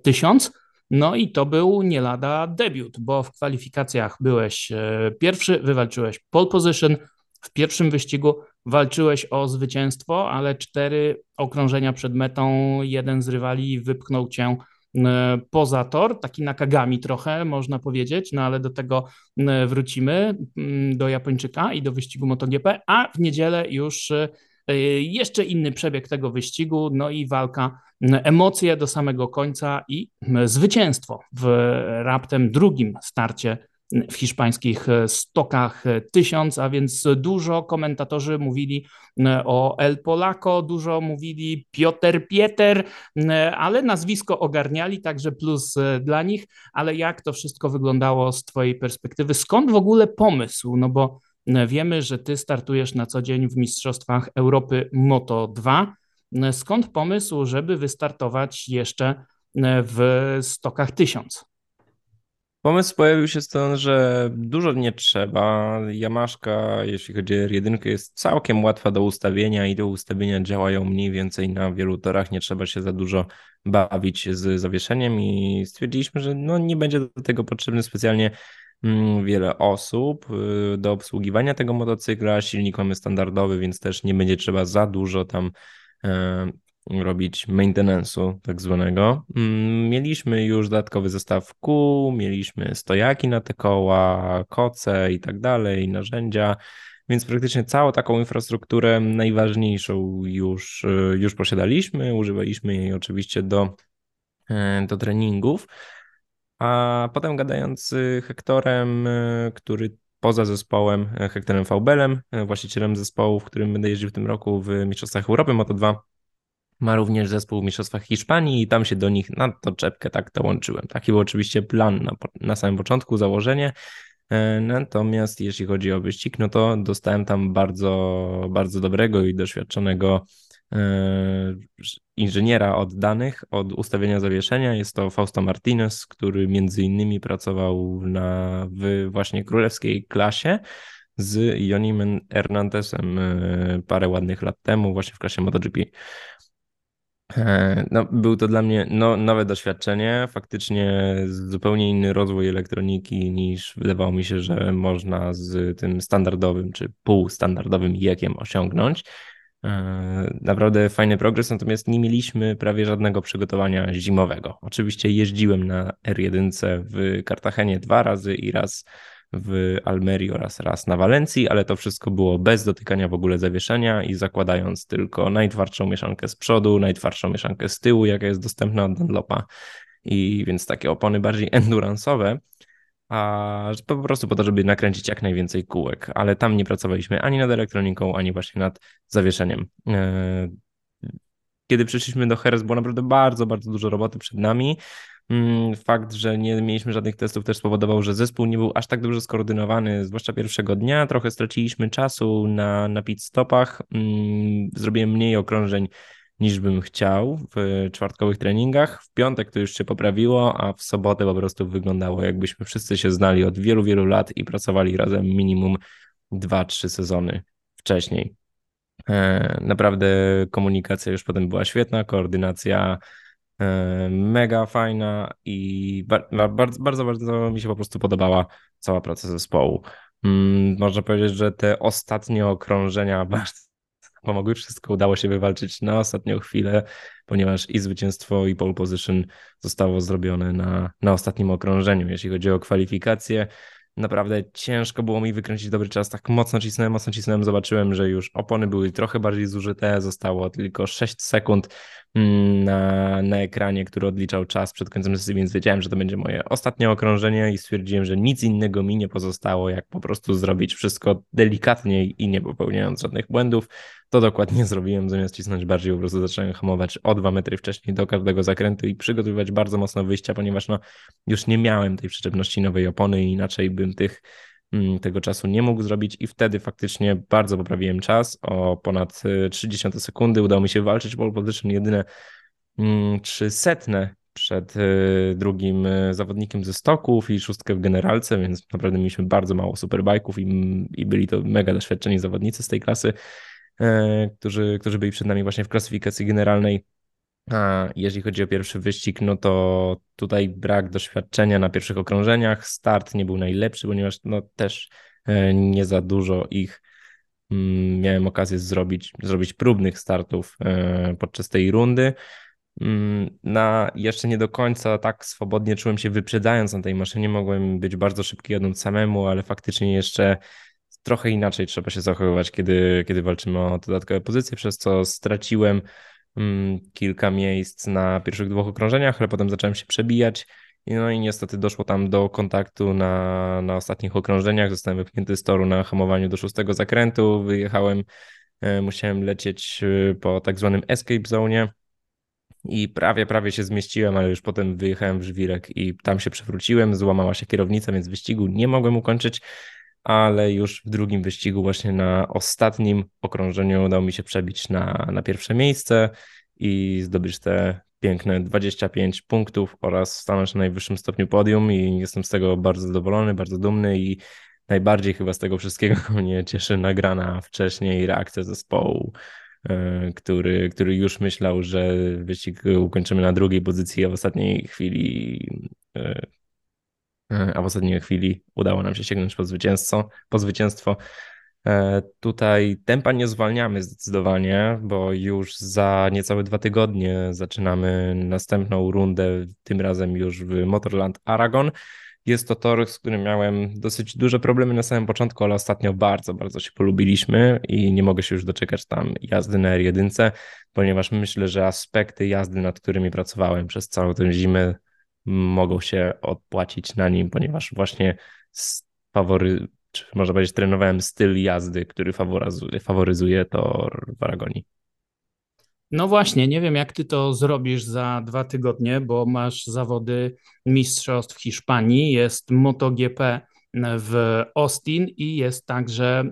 1000. No i to był nie lada debiut, bo w kwalifikacjach byłeś e, pierwszy, wywalczyłeś pole position, w pierwszym wyścigu walczyłeś o zwycięstwo, ale cztery okrążenia przed metą, jeden z rywali wypchnął cię E, poza tor, taki nakagami trochę można powiedzieć, no ale do tego e, wrócimy, mm, do Japończyka i do wyścigu MotoGP, a w niedzielę już jeszcze inny przebieg tego wyścigu, no i walka, emocje do samego końca i zwycięstwo w raptem drugim starcie w hiszpańskich e, stokach e, tysiąc, a więc dużo komentatorzy mówili e, o El Polaco, dużo mówili Piotr Pieter, ale nazwisko ogarniali, także plus dla nich, ale jak to wszystko wyglądało z Twojej perspektywy? Skąd w ogóle pomysł? No bo wiemy, że Ty startujesz na co dzień w Mistrzostwach Europy Moto 2. Skąd pomysł, żeby wystartować jeszcze w stokach tysiąc? Pomysł pojawił się stąd, że dużo nie trzeba. Jamaszka, jeśli chodzi o R1, jest całkiem łatwa do ustawienia i do ustawienia działają mniej więcej na wielu torach. Nie trzeba się za dużo bawić z zawieszeniem i stwierdziliśmy, że no nie będzie do tego potrzebne specjalnie wiele osób y, do obsługiwania tego motocykla. Silnik mamy standardowy, więc też nie będzie trzeba za dużo tam e, robić maintenance'u tak zwanego. Mm, mieliśmy już dodatkowy zestaw kół, mieliśmy stojaki na te koła, koce i tak dalej, narzędzia, więc praktycznie całą taką infrastrukturę najważniejszą już, y, już posiadaliśmy, używaliśmy jej oczywiście do, do treningów. A potem gadając z Hektorem, y, który poza zespołem e, Hektorem Faubelem, e, właścicielem zespołu, w którym będę jeździł w tym roku w Mistrzostwach Europy Moto2, ma również zespół w Mistrzostwach Hiszpanii i tam się do nich na to czepkę tak dołączyłem. Taki był oczywiście plan na, na samym początku, założenie. E, natomiast jeśli chodzi o wyścig, no to dostałem tam bardzo, bardzo dobrego i doświadczonego e, inżyniera od danych, od ustawienia zawieszenia. Jest to Fausto Martinez, który między innymi pracował na, w właśnie królewskiej klasie z Jonim Hernandezem e, parę ładnych lat temu, właśnie w klasie MotoGP. E, no, był to dla mnie no, nowe doświadczenie, faktycznie zupełnie inny rozwój elektroniki niż wydawało mi się, że można z tym standardowym czy półstandardowym jekiem osiągnąć. E, naprawdę fajny progres, natomiast nie mieliśmy prawie żadnego przygotowania zimowego. Oczywiście jeździłem na R1 w Kartagenie dwa razy i raz w Almerii oraz raz na Walencji, ale to wszystko było bez dotykania w ogóle zawieszenia i zakładając tylko najtwardszą mieszankę z przodu, najtwardszą mieszankę z tyłu, jaka jest dostępna od Dunlopa. I więc takie opony bardziej endurance'owe, a po prostu po to, żeby nakręcić jak najwięcej kółek, ale tam nie pracowaliśmy ani nad elektroniką, ani właśnie nad zawieszeniem. E, kiedy przyszliśmy do Heres, było naprawdę bardzo, bardzo dużo roboty przed nami. Mm, fakt, że nie mieliśmy żadnych testów też spowodował, że zespół nie był aż tak dobrze skoordynowany, zwłaszcza pierwszego dnia. Trochę straciliśmy czasu na, na pit stopach. Mm, zrobiłem mniej okrążeń niż bym chciał w czwartkowych treningach. W piątek to już się poprawiło, a w sobotę po prostu wyglądało jakbyśmy wszyscy się znali od wielu, wielu lat i pracowali razem minimum 2-3 sezony wcześniej. E, naprawdę komunikacja już potem była świetna, koordynacja E, mega fajna i bardzo, bardzo, bardzo mi się po prostu podobała cała praca zespołu. Mm, można powiedzieć, że te ostatnie okrążenia bardzo pomogły. Wszystko udało się wywalczyć na ostatnią chwilę, ponieważ i zwycięstwo, i pole position zostało zrobione na, na ostatnim okrążeniu. Jeśli chodzi o kwalifikacje, Naprawdę ciężko było mi wykręcić dobry czas. Tak mocno cisnąłem, mocno cisnąłem. Zobaczyłem, że już opony były trochę bardziej zużyte. Zostało tylko 6 sekund na, na ekranie, który odliczał czas przed końcem sesji, więc wiedziałem, że to będzie moje ostatnie okrążenie i stwierdziłem, że nic innego mi nie pozostało, jak po prostu zrobić wszystko delikatniej i nie popełniając żadnych błędów. To dokładnie zrobiłem, zamiast cisnąć bardziej, po prostu zacząłem hamować o dwa metry wcześniej do każdego zakrętu i przygotowywać bardzo mocno wyjścia, ponieważ no, już nie miałem tej przyczepności nowej opony i inaczej bym tych, mm, tego czasu nie mógł zrobić i wtedy faktycznie bardzo poprawiłem czas o ponad 30 y, sekundy. Udało mi się walczyć pole position jedyne 300 mm, przed y, drugim y, zawodnikiem ze stoków i szóstkę w generalce, więc naprawdę mieliśmy bardzo mało superbajków i, i byli to mega doświadczeni zawodnicy z tej klasy. E, którzy, którzy byli przed nami właśnie w klasyfikacji generalnej. A jeżeli chodzi o pierwszy wyścig, no to tutaj brak doświadczenia na pierwszych okrążeniach. Start nie był najlepszy, ponieważ no też e, nie za dużo ich mm, miałem okazję zrobić, zrobić próbnych startów e, podczas tej rundy. Mm, na jeszcze nie do końca tak swobodnie czułem się wyprzedzając na tej maszynie. Mogłem być bardzo szybki jadąc samemu, ale faktycznie jeszcze trochę inaczej trzeba się zachowywać, kiedy, kiedy walczymy o dodatkowe pozycje, przez co straciłem kilka miejsc na pierwszych dwóch okrążeniach, ale potem zacząłem się przebijać. No i niestety doszło tam do kontaktu na, na ostatnich okrążeniach. Zostałem wypchnięty z toru na hamowaniu do szóstego zakrętu. Wyjechałem, e, musiałem lecieć e, po tak zwanym escape zone i prawie, prawie się zmieściłem, ale już potem wyjechałem w żwirek i tam się przewróciłem, złamała się kierownica, więc wyścigu nie mogłem ukończyć ale już w drugim wyścigu, właśnie na ostatnim okrążeniu, udało mi się przebić na, na pierwsze miejsce i zdobyć te piękne 25 punktów oraz stanąć na najwyższym stopniu podium. I jestem z tego bardzo zadowolony, bardzo dumny i najbardziej chyba z tego wszystkiego mnie cieszy nagrana wcześniej reakcja zespołu, e, który, który już myślał, że wyścig ukończymy na drugiej pozycji, a w ostatniej chwili e, a w ostatniej chwili udało nam się sięgnąć po zwycięstwo. Po zwycięstwo. E, tutaj tempa nie zwalniamy zdecydowanie, bo już za niecałe dwa tygodnie zaczynamy następną rundę, tym razem już w Motorland Aragon. Jest to tor, z którym miałem dosyć duże problemy na samym początku, ale ostatnio bardzo, bardzo się polubiliśmy i nie mogę się już doczekać tam jazdy na R1, ponieważ myślę, że aspekty jazdy, nad którymi pracowałem przez całą tę zimę, mogą się odpłacić na nim, ponieważ właśnie fawory, czy można powiedzieć, trenowałem styl jazdy, który faworyzuje, tor w Aragonii. No właśnie, nie wiem jak ty to zrobisz za dwa tygodnie, bo masz zawody mistrzostw Hiszpanii, jest MotoGP w Austin i jest także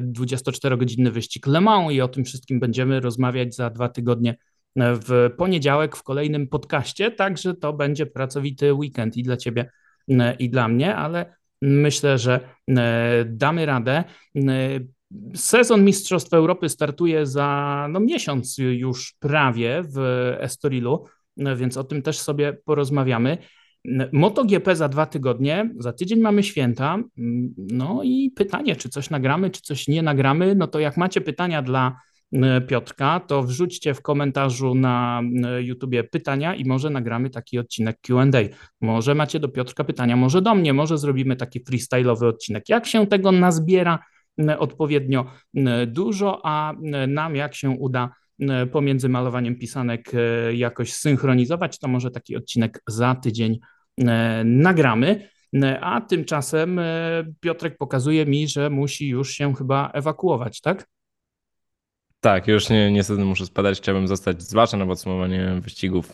24-godzinny wyścig Le Mans i o tym wszystkim będziemy rozmawiać za dwa tygodnie w poniedziałek w kolejnym podcaście, także to będzie pracowity weekend i dla Ciebie, i dla mnie, ale myślę, że damy radę. Sezon Mistrzostw Europy startuje za no, miesiąc już prawie w Estorilu, więc o tym też sobie porozmawiamy. MotoGP za dwa tygodnie, za tydzień mamy święta. No i pytanie, czy coś nagramy, czy coś nie nagramy. No to jak macie pytania dla Piotrka, to wrzućcie w komentarzu na e, YouTubie pytania i może nagramy taki odcinek QA. Może macie do Piotrka pytania, może do mnie, może zrobimy taki freestyle'owy odcinek. Jak się tego nazbiera e, odpowiednio dużo, a nam jak się uda pomiędzy malowaniem pisanek jakoś synchronizować, to może taki odcinek za tydzień nagramy. A tymczasem Piotrek pokazuje mi, że musi już się chyba ewakuować, tak? Tak, już nie, niestety muszę spadać. Chciałbym zostać zwłaszcza na podsumowanie wyścigów.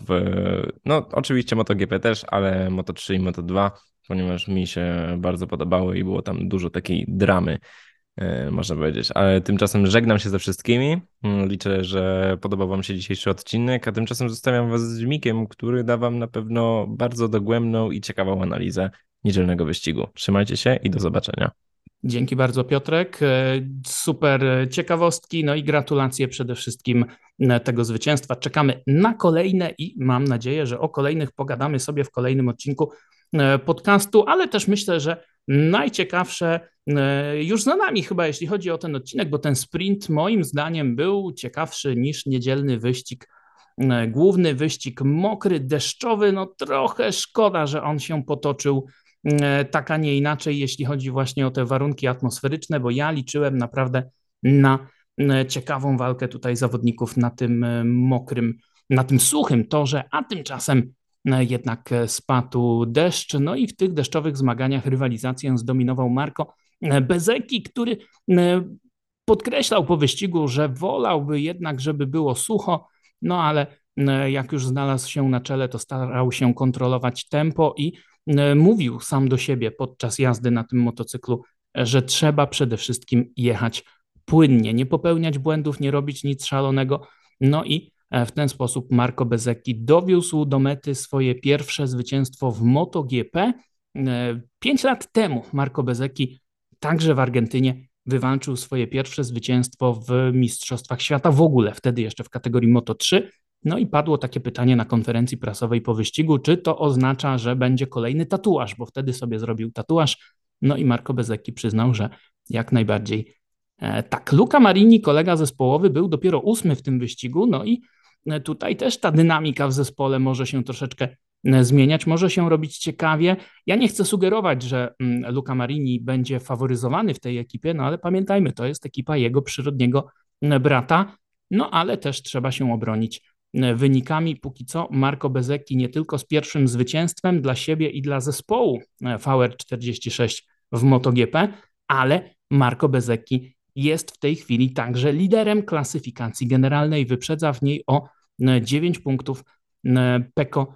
No, oczywiście MotoGP też, ale Moto3 i Moto2, ponieważ mi się bardzo podobały i było tam dużo takiej dramy, e, można powiedzieć. Ale tymczasem żegnam się ze wszystkimi. Mm, liczę, że podobał Wam się dzisiejszy odcinek, a tymczasem zostawiam Was z Mikiem, który da Wam na pewno bardzo dogłębną i ciekawą analizę niedzielnego wyścigu. Trzymajcie się i do zobaczenia. Dzięki bardzo, Piotrek. E, super ciekawostki, no i gratulacje przede wszystkim e, tego zwycięstwa. Czekamy na kolejne i mam nadzieję, że o kolejnych pogadamy sobie w kolejnym odcinku e, podcastu, ale też myślę, że najciekawsze już za nami chyba, jeśli chodzi o ten odcinek, bo ten sprint moim zdaniem był ciekawszy niż niedzielny wyścig. Główny wyścig mokry, deszczowy, no trochę szkoda, że on się potoczył tak, a nie inaczej, jeśli chodzi właśnie o te warunki atmosferyczne, bo ja liczyłem naprawdę na ciekawą walkę tutaj zawodników na tym mokrym, na tym suchym torze, a tymczasem jednak spadł deszcz, no i w tych deszczowych zmaganiach rywalizację zdominował Marco Bezeki, który podkreślał po wyścigu, że wolałby jednak, żeby było sucho, no ale jak już znalazł się na czele, to starał się kontrolować tempo i mówił sam do siebie podczas jazdy na tym motocyklu, że trzeba przede wszystkim jechać płynnie, nie popełniać błędów, nie robić nic szalonego. No i e, w ten sposób Marco Bezecchi dowiózł do mety swoje pierwsze zwycięstwo w MotoGP. E, pięć lat temu Marco Bezecchi także w Argentynie wywalczył swoje pierwsze zwycięstwo w Mistrzostwach Świata w ogóle, wtedy jeszcze w kategorii Moto3. No i padło takie pytanie na konferencji prasowej po wyścigu, czy to oznacza, że będzie kolejny tatuaż, bo wtedy sobie zrobił tatuaż. No i Marco Bezecchi przyznał, że jak najbardziej e, tak. Luca Marini, kolega zespołowy, był dopiero ósmy w tym wyścigu, no i e, tutaj też ta dynamika w zespole może się troszeczkę e, zmieniać, może się robić ciekawie. Ja nie chcę sugerować, że mm, Luca Marini będzie faworyzowany w tej ekipie, no ale pamiętajmy, to jest ekipa jego przyrodniego brata, no ale też trzeba się obronić wynikami. Póki co Marco Bezecchi nie tylko z pierwszym zwycięstwem dla siebie i dla zespołu VR46 w MotoGP, ale Marco Bezecchi jest w tej chwili także liderem klasyfikacji generalnej. Wyprzedza w niej o 9 punktów Peko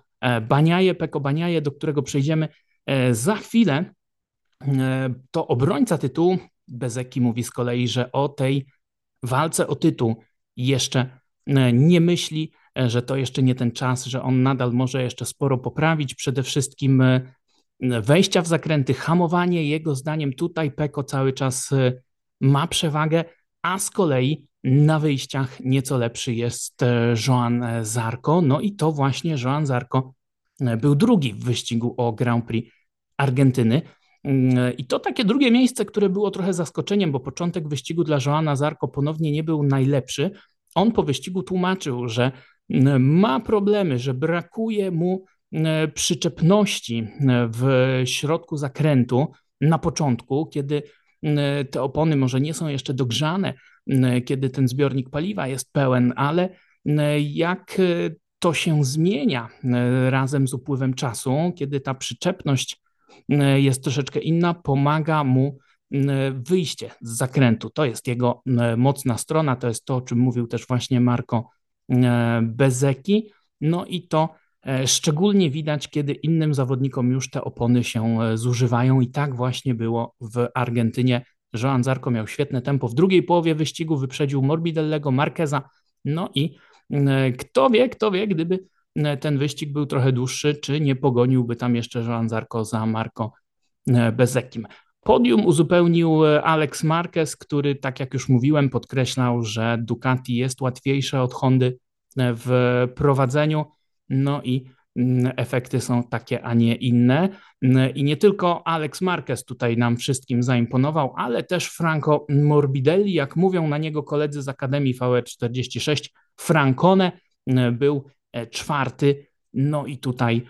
Baniaje. Peko Baniaje, do którego przejdziemy e, za chwilę. E, to obrońca tytułu. Bezecchi mówi z kolei, że o tej walce o tytuł jeszcze e, nie myśli, że to jeszcze nie ten czas, że on nadal może jeszcze sporo poprawić. Przede wszystkim wejścia w zakręty, hamowanie, jego zdaniem tutaj Peko cały czas e, ma przewagę, a z kolei na wyjściach nieco lepszy jest e, Joan Zarco. No i to właśnie Joan Zarco e, był drugi w wyścigu o Grand Prix Argentyny. Mm, I to takie drugie miejsce, które było trochę zaskoczeniem, bo początek wyścigu dla Joana Zarco ponownie nie był najlepszy. On po wyścigu tłumaczył, że ma problemy, że brakuje mu E, przyczepności e, w środku zakrętu na początku, kiedy e, te opony może nie są jeszcze dogrzane, kiedy ten zbiornik paliwa jest pełen, ale jak to się zmienia razem z upływem czasu, kiedy ta przyczepność jest troszeczkę inna, pomaga mu wyjście z zakrętu. To jest jego mocna strona, to jest to, o czym mówił też właśnie Marco Bezeki. No i to E, szczególnie widać, kiedy innym zawodnikom już te opony się e, zużywają, i tak właśnie było w Argentynie. Joan Zarco miał świetne tempo. W drugiej połowie wyścigu wyprzedził Morbidellego, Marqueza. No i e, kto wie, kto wie, gdyby ten wyścig był trochę dłuższy, czy nie pogoniłby tam jeszcze Joan Zarco za Marco Bezekim. Podium uzupełnił Alex Marquez, który, tak jak już mówiłem, podkreślał, że Ducati jest łatwiejsze od Hondy w prowadzeniu. No i mm, efekty są takie, a nie inne. Mm, I nie tylko Alex Marquez tutaj nam wszystkim zaimponował, ale też Franco Morbidelli, jak mówią na niego koledzy z Akademii VR46, Francone mm, był e, czwarty. No i tutaj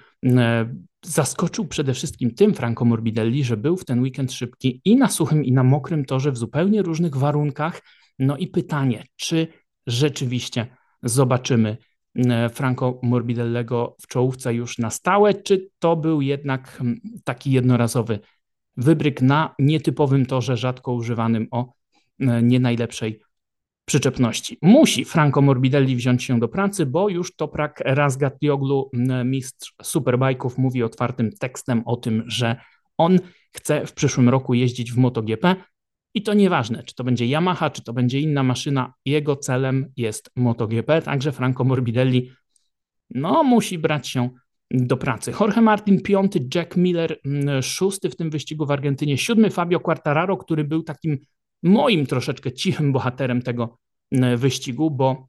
zaskoczył przede wszystkim tym Franco Morbidelli, że był w ten weekend szybki i na suchym, i na mokrym torze w zupełnie różnych warunkach. No i pytanie, czy rzeczywiście zobaczymy E, Franco Morbidellego w czołówce już na stałe, czy to był jednak hmm, taki jednorazowy wybryk na nietypowym torze, rzadko używanym o e, nie najlepszej przyczepności. Musi Franco Morbidelli wziąć się do pracy, bo już Toprak Razgatlioglu, mistrz superbajków, mówi otwartym tekstem o tym, że on chce w przyszłym roku jeździć w MotoGP, i to nieważne, czy to będzie Yamaha, czy to będzie inna maszyna, jego celem jest MotoGP, także Franco Morbidelli no, musi brać się do pracy. Jorge Martin piąty, Jack Miller szósty w tym wyścigu w Argentynie, siódmy Fabio Quartararo, który był takim moim troszeczkę cichym bohaterem tego mm, wyścigu, bo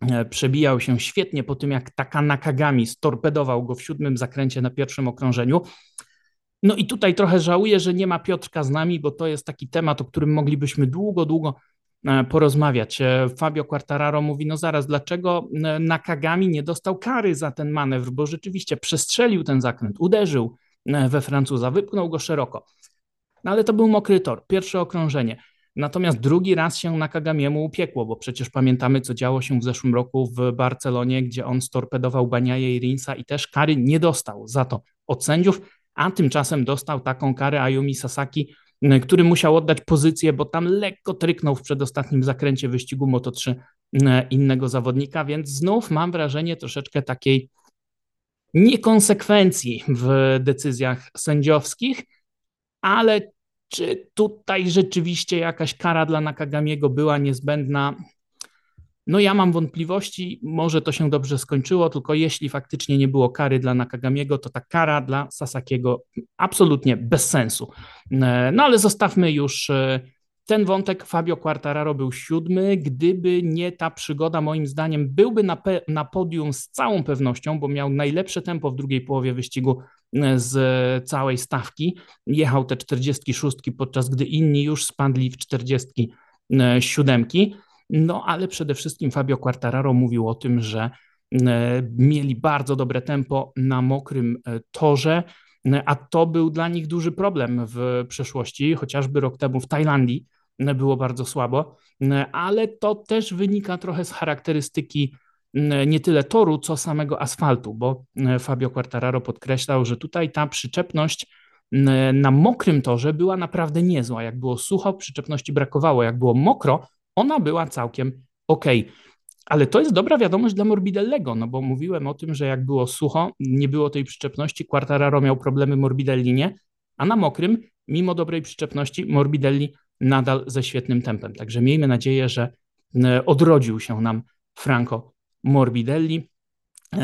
e, przebijał się świetnie po tym, jak Taka Nakagami storpedował go w siódmym zakręcie na pierwszym okrążeniu. No i tutaj trochę żałuję, że nie ma Piotrka z nami, bo to jest taki temat, o którym moglibyśmy długo, długo e, porozmawiać. E, Fabio Quartararo mówi, no zaraz, dlaczego e, Nakagami nie dostał kary za ten manewr, bo rzeczywiście przestrzelił ten zakręt, uderzył we Francuza. Wypchnął go szeroko. No ale to był mokry tor, pierwsze okrążenie. Natomiast drugi raz się na Kagamiemu upiekło, bo przecież pamiętamy, co działo się w zeszłym roku w Barcelonie, gdzie on storpedował Baniaje i Rinsa i też kary nie dostał za to od sędziów, a tymczasem dostał taką karę Ayumi Sasaki, który musiał oddać pozycję, bo tam lekko tryknął w przedostatnim zakręcie wyścigu Moto3 innego zawodnika, więc znów mam wrażenie troszeczkę takiej niekonsekwencji w decyzjach sędziowskich, ale czy tutaj rzeczywiście jakaś kara dla Nakagamiego była niezbędna? No ja mam wątpliwości, może to się dobrze skończyło, tylko jeśli faktycznie nie było kary dla Nakagamiego, to ta kara dla Sasakiego absolutnie bez sensu. E, no ale zostawmy już e, ten wątek Fabio Quartararo był siódmy. Gdyby nie ta przygoda, moim zdaniem, byłby na, na podium z całą pewnością, bo miał najlepsze tempo w drugiej połowie wyścigu z całej stawki. Jechał te 46, podczas gdy inni już spadli w 47. No ale przede wszystkim Fabio Quartararo mówił o tym, że e, mieli bardzo dobre tempo na mokrym e, torze, a to był dla nich duży problem w przeszłości, chociażby rok temu w Tajlandii było bardzo słabo, ale to też wynika trochę z charakterystyki nie tyle toru, co samego asfaltu, bo Fabio Quartararo podkreślał, że tutaj ta przyczepność na mokrym torze była naprawdę niezła. Jak było sucho, przyczepności brakowało. Jak było mokro, ona była całkiem ok. Ale to jest dobra wiadomość dla Morbidellego, no bo mówiłem o tym, że jak było sucho, nie było tej przyczepności, Quartararo miał problemy Morbidelli nie, a na mokrym, mimo dobrej przyczepności, Morbidelli nadal ze świetnym tempem. Także miejmy nadzieję, że odrodził się nam Franco Morbidelli.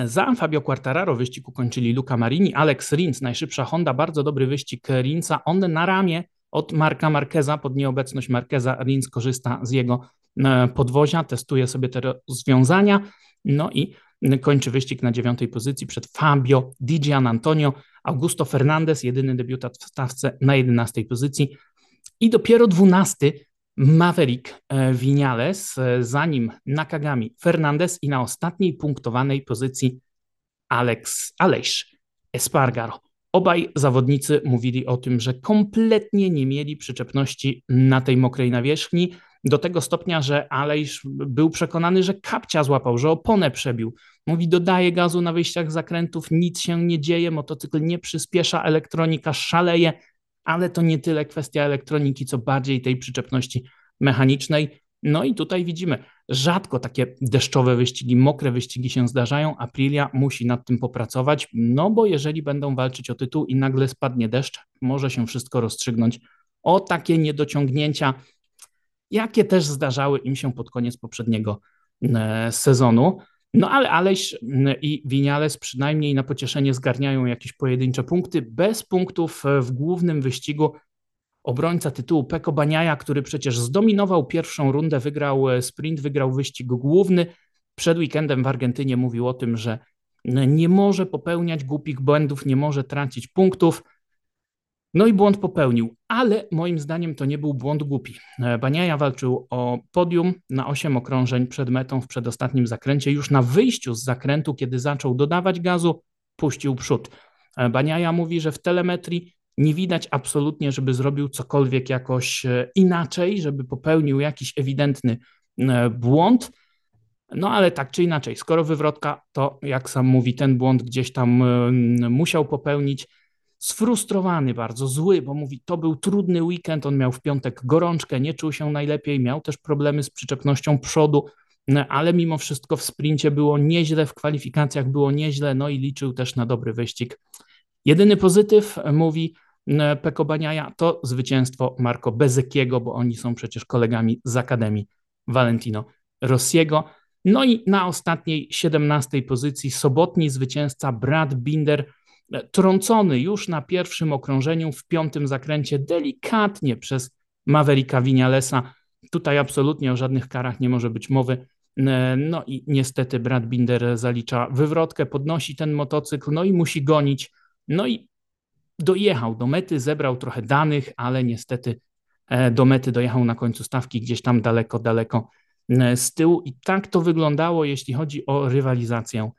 Za Fabio Quartararo wyścig ukończyli Luca Marini, Alex Rins, najszybsza Honda, bardzo dobry wyścig Rinsa. On na ramię od Marka Marqueza, pod nieobecność Marqueza, Rins korzysta z jego e, podwozia, testuje sobie te rozwiązania, no i kończy wyścig na dziewiątej pozycji przed Fabio Di Antonio, Augusto Fernandez, jedyny debiutant w stawce na jedenastej pozycji, i dopiero dwunasty Maverick e, Vinales, e, zanim Nakagami Fernandez i na ostatniej punktowanej pozycji Alex Aleix Espargaro. Obaj zawodnicy mówili o tym, że kompletnie nie mieli przyczepności na tej mokrej nawierzchni, do tego stopnia, że Aleix był przekonany, że kapcia złapał, że oponę przebił. Mówi, dodaje gazu na wyjściach zakrętów, nic się nie dzieje, motocykl nie przyspiesza, elektronika szaleje, ale to nie tyle kwestia elektroniki, co bardziej tej przyczepności mechanicznej. No i tutaj widzimy, rzadko takie deszczowe wyścigi, mokre wyścigi się zdarzają. Aprilia musi nad tym popracować, no bo jeżeli będą walczyć o tytuł i nagle spadnie deszcz, może się wszystko rozstrzygnąć o takie niedociągnięcia, jakie też zdarzały im się pod koniec poprzedniego e, sezonu. No ale Aleś i Winiales przynajmniej na pocieszenie zgarniają jakieś pojedyncze punkty. Bez punktów w głównym wyścigu obrońca tytułu Peko Baniaja, który przecież zdominował pierwszą rundę, wygrał sprint, wygrał wyścig główny. Przed weekendem w Argentynie mówił o tym, że nie może popełniać głupich błędów, nie może tracić punktów. No i błąd popełnił, ale moim zdaniem to nie był błąd głupi. E, Baniaja walczył o podium na 8 okrążeń przed metą w przedostatnim zakręcie. Już na wyjściu z zakrętu, kiedy zaczął dodawać gazu, puścił przód. E, Baniaja mówi, że w telemetrii nie widać absolutnie, żeby zrobił cokolwiek jakoś e, inaczej, żeby popełnił jakiś ewidentny błąd. No ale tak czy inaczej, skoro wywrotka, to jak sam mówi, ten błąd gdzieś tam musiał popełnić sfrustrowany bardzo, zły, bo mówi, to był trudny weekend, on miał w piątek gorączkę, nie czuł się najlepiej, miał też problemy z przyczepnością przodu, no, ale mimo wszystko w sprincie było nieźle, w kwalifikacjach było nieźle, no i liczył też na dobry wyścig. Jedyny pozytyw, mówi no, Peko Baniaja, to zwycięstwo Marco Bezekiego, bo oni są przecież kolegami z Akademii Valentino Rossiego. No i na ostatniej, 17 pozycji sobotni zwycięzca Brad Binder, trącony już na pierwszym okrążeniu w piątym zakręcie delikatnie przez Mavericka Vinalesa. Tutaj absolutnie o żadnych karach nie może być mowy. E, no i niestety Brad Binder zalicza wywrotkę, podnosi ten motocykl, no i musi gonić. No i dojechał do mety, zebrał trochę danych, ale niestety e, do mety dojechał na końcu stawki gdzieś tam daleko, daleko e, z tyłu. I tak to wyglądało, jeśli chodzi o rywalizację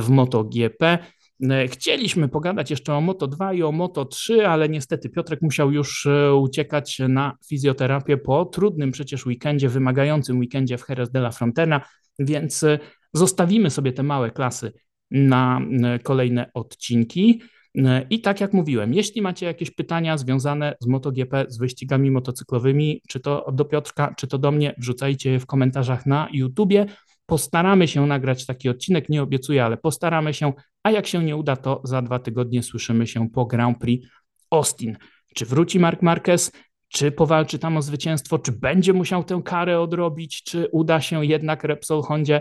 w MotoGP. Chcieliśmy pogadać jeszcze o Moto 2 i o Moto 3, ale niestety Piotrek musiał już uciekać na fizjoterapię po trudnym przecież weekendzie, wymagającym weekendzie w Jerez de la Frontera, więc zostawimy sobie te małe klasy na kolejne odcinki. I tak jak mówiłem, jeśli macie jakieś pytania związane z MotoGP, z wyścigami motocyklowymi, czy to do Piotrka, czy to do mnie, wrzucajcie je w komentarzach na YouTubie. Postaramy się nagrać taki odcinek, nie obiecuję, ale postaramy się, a jak się nie uda, to za dwa tygodnie słyszymy się po Grand Prix Austin. Czy wróci Mark Marquez, czy powalczy tam o zwycięstwo, czy będzie musiał tę karę odrobić, czy uda się jednak Repsol Hondzie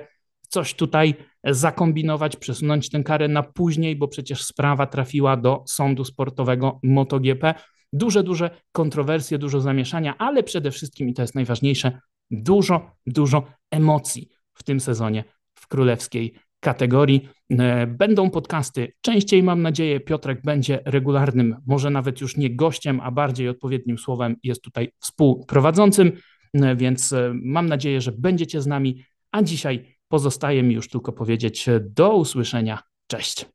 coś tutaj zakombinować, przesunąć tę karę na później, bo przecież sprawa trafiła do sądu sportowego MotoGP. Duże, duże kontrowersje, dużo zamieszania, ale przede wszystkim, i to jest najważniejsze, dużo, dużo emocji w tym sezonie w królewskiej kategorii. E, będą podcasty częściej, mam nadzieję. Piotrek będzie regularnym, może nawet już nie gościem, a bardziej odpowiednim słowem jest tutaj współprowadzącym, e, więc e, mam nadzieję, że będziecie z nami. A dzisiaj Pozostaje mi już tylko powiedzieć do usłyszenia. Cześć.